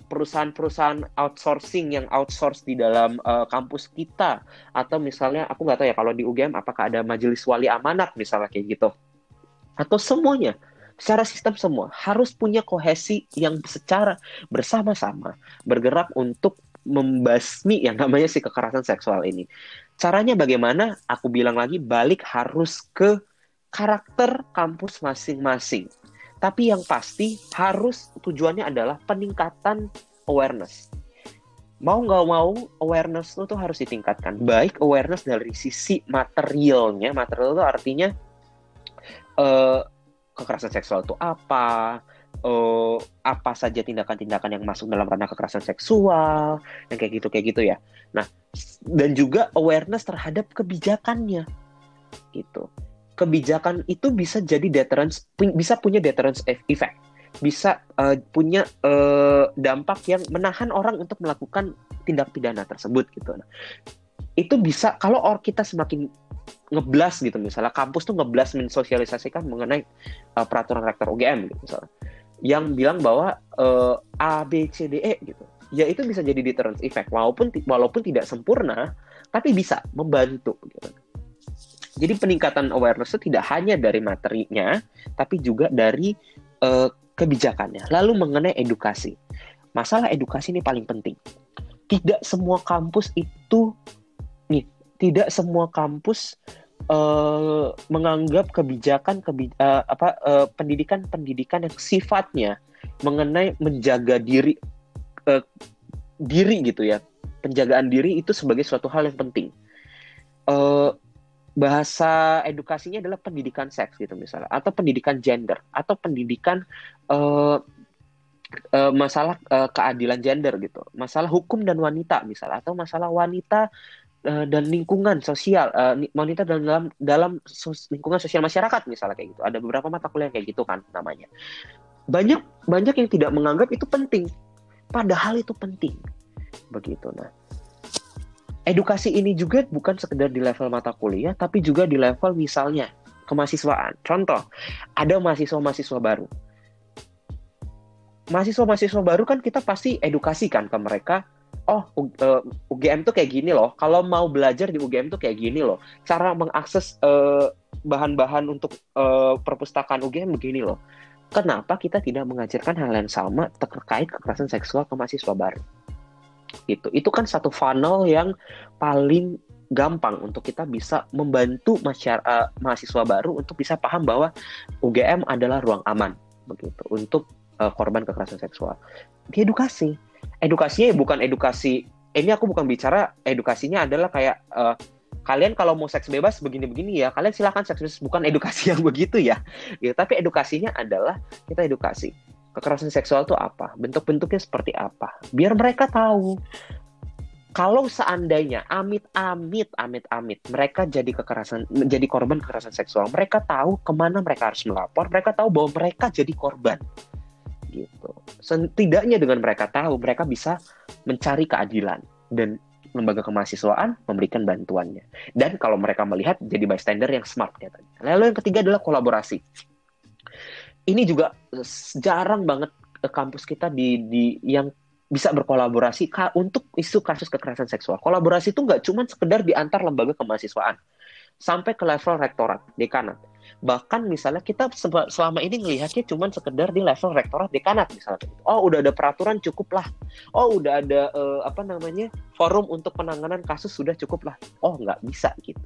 perusahaan-perusahaan outsourcing yang outsource di dalam uh, kampus kita atau misalnya aku nggak tahu ya kalau di UGM apakah ada majelis wali amanat misalnya kayak gitu atau semuanya secara sistem semua harus punya kohesi yang secara bersama-sama bergerak untuk membasmi yang namanya si kekerasan seksual ini. Caranya bagaimana? Aku bilang lagi balik harus ke karakter kampus masing-masing. Tapi yang pasti harus tujuannya adalah peningkatan awareness. Mau nggak mau awareness itu harus ditingkatkan. Baik awareness dari sisi materialnya, material itu artinya uh, kekerasan seksual itu apa, uh, apa saja tindakan-tindakan yang masuk dalam ranah kekerasan seksual, yang kayak gitu kayak gitu ya. Nah, dan juga awareness terhadap kebijakannya, gitu. Kebijakan itu bisa jadi deterrence, bisa punya deterrence e-, effect, bisa uh, punya uh, dampak yang menahan orang untuk melakukan tindak pidana tersebut gitu. Itu bisa kalau or kita semakin ngeblas gitu misalnya kampus tuh ngeblas mensosialisasikan mengenai uh, peraturan rektor UGM gitu misalnya. Yang bilang bahwa uh, A B C D E gitu. Ya itu bisa jadi deterrence effect. Walaupun walaupun tidak sempurna tapi bisa membantu gitu. Jadi peningkatan awareness itu tidak hanya dari materinya tapi juga dari uh, kebijakannya. Lalu mengenai edukasi. Masalah edukasi ini paling penting. Tidak semua kampus itu tidak semua kampus uh, menganggap kebijakan kebi uh, apa uh, pendidikan pendidikan yang sifatnya mengenai menjaga diri uh, diri gitu ya. Penjagaan diri itu sebagai suatu hal yang penting. Uh, bahasa edukasinya adalah pendidikan seks gitu misalnya atau pendidikan gender atau pendidikan uh, uh, masalah uh, keadilan gender gitu. Masalah hukum dan wanita misalnya atau masalah wanita dan lingkungan sosial uh, wanita dalam dalam dalam sos, lingkungan sosial masyarakat misalnya kayak gitu. Ada beberapa mata kuliah kayak gitu kan namanya. Banyak banyak yang tidak menganggap itu penting. Padahal itu penting. Begitu nah. Edukasi ini juga bukan sekedar di level mata kuliah tapi juga di level misalnya kemahasiswaan. Contoh ada mahasiswa-mahasiswa baru. Mahasiswa-mahasiswa baru kan kita pasti edukasikan ke mereka oh UGM tuh kayak gini loh. Kalau mau belajar di UGM tuh kayak gini loh. Cara mengakses uh, bahan-bahan untuk uh, perpustakaan UGM begini loh. Kenapa kita tidak mengajarkan hal yang sama terkait kekerasan seksual ke mahasiswa baru? Itu itu kan satu funnel yang paling gampang untuk kita bisa membantu mahasiswa baru untuk bisa paham bahwa UGM adalah ruang aman begitu untuk uh, korban kekerasan seksual. Diedukasi, edukasinya bukan edukasi ini aku bukan bicara edukasinya adalah kayak uh, kalian kalau mau seks bebas begini-begini ya kalian silahkan seks bebas bukan edukasi yang begitu ya. Gitu tapi edukasinya adalah kita edukasi kekerasan seksual itu apa bentuk-bentuknya seperti apa biar mereka tahu. Kalau seandainya amit-amit, amit-amit, mereka jadi kekerasan, jadi korban kekerasan seksual, mereka tahu ke mana mereka harus melapor, mereka tahu bahwa mereka jadi korban, gitu. Setidaknya dengan mereka tahu, mereka bisa mencari keadilan dan lembaga kemahasiswaan memberikan bantuannya. Dan kalau mereka melihat jadi bystander yang smart katanya. Lalu yang ketiga adalah kolaborasi. Ini juga jarang banget kampus kita di di yang bisa berkolaborasi untuk isu kasus kekerasan seksual. Kolaborasi itu nggak cuma sekedar di antar lembaga kemahasiswaan, sampai ke level rektorat, dekanat. Bahkan misalnya kita selama ini melihatnya cuma sekedar di level rektorat, dekanat misalnya. Oh udah ada peraturan cukup lah. Oh udah ada uh, apa namanya forum untuk penanganan kasus sudah cukup lah. Oh nggak bisa gitu.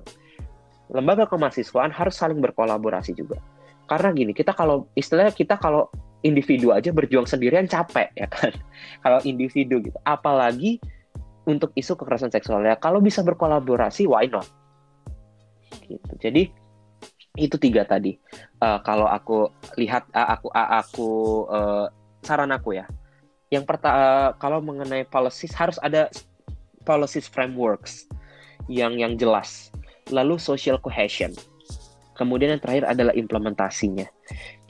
Lembaga kemahasiswaan harus saling berkolaborasi juga. Karena gini, kita kalau istilahnya kita kalau individu aja berjuang sendirian capek ya kan kalau individu gitu apalagi untuk isu kekerasan seksual ya kalau bisa berkolaborasi why not gitu jadi itu tiga tadi. Uh, kalau aku lihat uh, aku uh, aku uh, saran aku ya. Yang pertama uh, kalau mengenai policies harus ada policies frameworks yang yang jelas. Lalu social cohesion. Kemudian yang terakhir adalah implementasinya.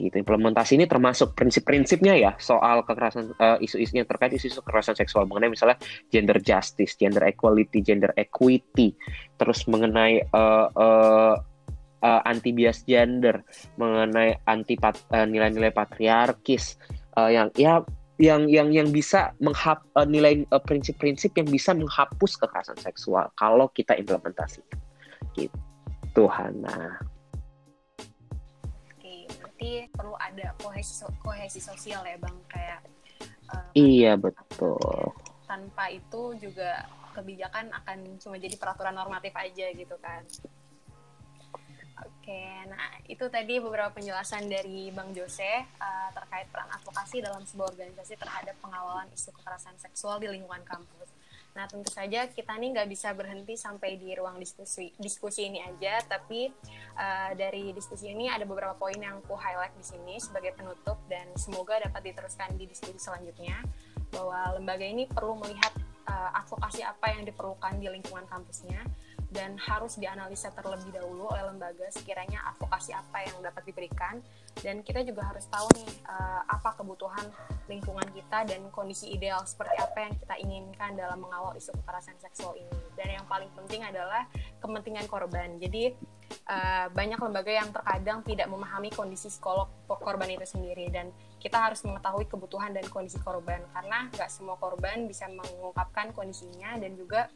Gitu. Implementasi ini termasuk prinsip-prinsipnya ya soal kekerasan isu-isu yang terkait isu-isu kekerasan seksual. Mengenai misalnya gender justice, gender equality, gender equity, terus mengenai uh, uh, uh, anti bias gender, mengenai anti pat, uh, nilai-nilai patriarkis uh, yang ya yang yang yang bisa menghap uh, nilai uh, prinsip-prinsip yang bisa menghapus kekerasan seksual kalau kita implementasikan. Gitu, Hana. Berarti perlu ada kohesi kohesi sosial ya bang kayak uh, iya betul. tanpa itu juga kebijakan akan cuma jadi peraturan normatif aja gitu kan Oke, nah itu tadi beberapa penjelasan dari Bang Jose uh, terkait peran advokasi dalam sebuah organisasi terhadap pengawalan isu kekerasan seksual di lingkungan kampus. Nah, tentu saja kita nih nggak bisa berhenti sampai di ruang diskusi diskusi ini aja, tapi uh, dari diskusi ini ada beberapa poin yang aku highlight di sini sebagai penutup dan semoga dapat diteruskan di diskusi selanjutnya bahwa lembaga ini perlu melihat uh, advokasi apa yang diperlukan di lingkungan kampusnya dan harus dianalisa terlebih dahulu oleh lembaga sekiranya advokasi apa yang dapat diberikan. Dan kita juga harus tahu nih uh, apa kebutuhan lingkungan kita dan kondisi ideal seperti apa yang kita inginkan dalam mengawal isu kekerasan seksual ini. Dan yang paling penting adalah kepentingan korban. Jadi uh, banyak lembaga yang terkadang tidak memahami kondisi psikolog korban itu sendiri. Dan kita harus mengetahui kebutuhan dan kondisi korban. Karena nggak semua korban bisa mengungkapkan kondisinya dan juga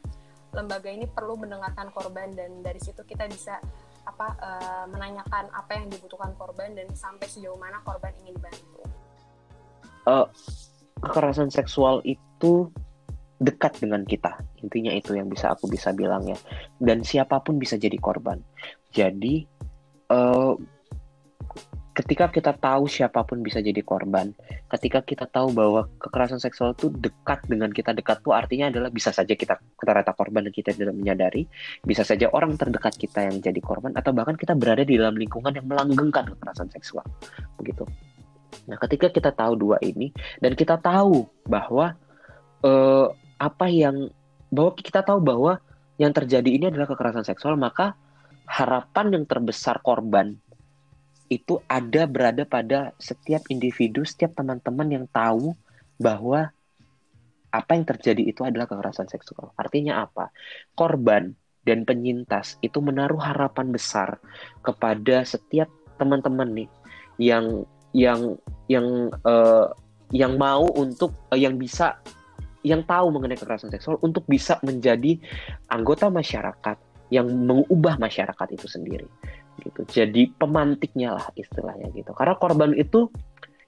lembaga ini perlu mendengarkan korban dan dari situ kita bisa apa uh, menanyakan apa yang dibutuhkan korban dan sampai sejauh mana korban ingin dibantu. Uh, kekerasan seksual itu dekat dengan kita. Intinya itu yang bisa aku bisa bilang ya. Dan siapa pun bisa jadi korban. Jadi uh, ketika kita tahu siapa pun bisa jadi korban, ketika kita tahu bahwa kekerasan seksual itu dekat dengan kita dekat tuh artinya adalah bisa saja kita ternyata korban dan kita tidak menyadari, bisa saja orang terdekat kita yang jadi korban atau bahkan kita berada di dalam lingkungan yang melanggengkan kekerasan seksual, begitu. Nah, ketika kita tahu dua ini dan kita tahu bahwa uh, apa yang bahwa kita tahu bahwa yang terjadi ini adalah kekerasan seksual, maka harapan yang terbesar korban itu ada berada pada setiap individu, setiap teman-teman yang tahu bahwa apa yang terjadi itu adalah kekerasan seksual. Artinya apa? Korban dan penyintas itu menaruh harapan besar kepada setiap teman-teman nih yang yang yang uh, yang mau untuk uh, yang bisa yang tahu mengenai kekerasan seksual untuk bisa menjadi anggota masyarakat yang mengubah masyarakat itu sendiri gitu. Jadi pemantiknya lah istilahnya gitu. Karena korban itu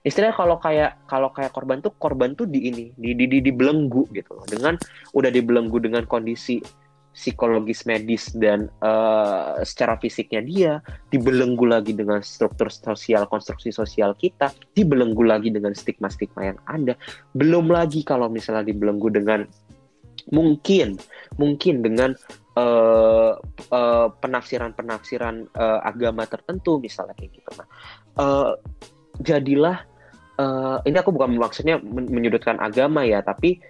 istilahnya kalau kayak kalau kayak korban tuh korban tuh di ini di di, di dibelenggu gitu loh. Dengan udah dibelenggu dengan kondisi psikologis medis dan uh, secara fisiknya dia dibelenggu lagi dengan struktur sosial konstruksi sosial kita dibelenggu lagi dengan stigma stigma yang ada. Belum lagi kalau misalnya dibelenggu dengan mungkin mungkin dengan uh, uh, penafsiran-penafsiran uh, agama tertentu misalnya kayak gitu. Nah, uh, jadilah uh, ini aku bukan maksudnya menyudutkan agama ya, tapi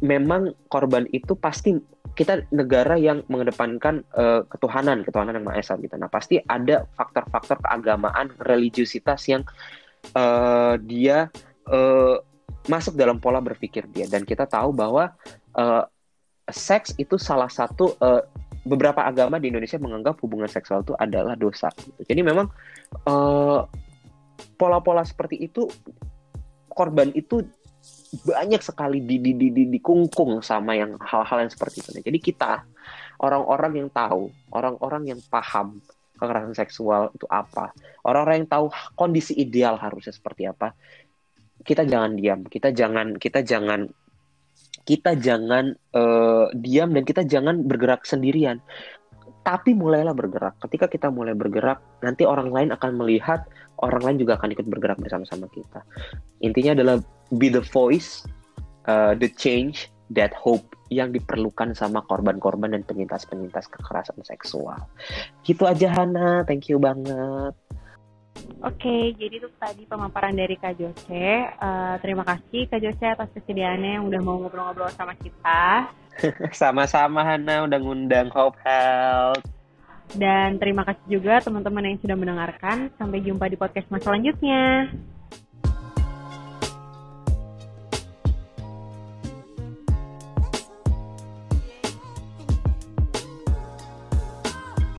memang korban itu pasti kita negara yang mengedepankan uh, ketuhanan, ketuhanan yang Maha Esa gitu. Nah, pasti ada faktor-faktor keagamaan, religiusitas yang uh, dia uh, masuk dalam pola berpikir dia dan kita tahu bahwa uh, seks itu salah satu uh, beberapa agama di Indonesia menganggap hubungan seksual itu adalah dosa. Jadi memang pola-pola uh, seperti itu korban itu banyak sekali di, di, di, di, dikungkung sama yang hal-hal yang seperti itu. Jadi kita orang-orang yang tahu, orang-orang yang paham kekerasan seksual itu apa, orang-orang yang tahu kondisi ideal harusnya seperti apa, kita jangan diam, kita jangan kita jangan kita jangan uh, diam dan kita jangan bergerak sendirian. Tapi mulailah bergerak. Ketika kita mulai bergerak, nanti orang lain akan melihat, orang lain juga akan ikut bergerak bersama-sama kita. Intinya adalah be the voice, uh, the change, that hope yang diperlukan sama korban-korban dan penyintas-penyintas kekerasan seksual. Gitu aja Hana, thank you banget. Oke, jadi itu tadi pemaparan dari Kak Jose. Uh, terima kasih Kak Jose atas kesediaannya yang udah mau ngobrol-ngobrol sama kita. Sama-sama Hana udah ngundang Hope Health. Dan terima kasih juga teman-teman yang sudah mendengarkan. Sampai jumpa di podcast selanjutnya.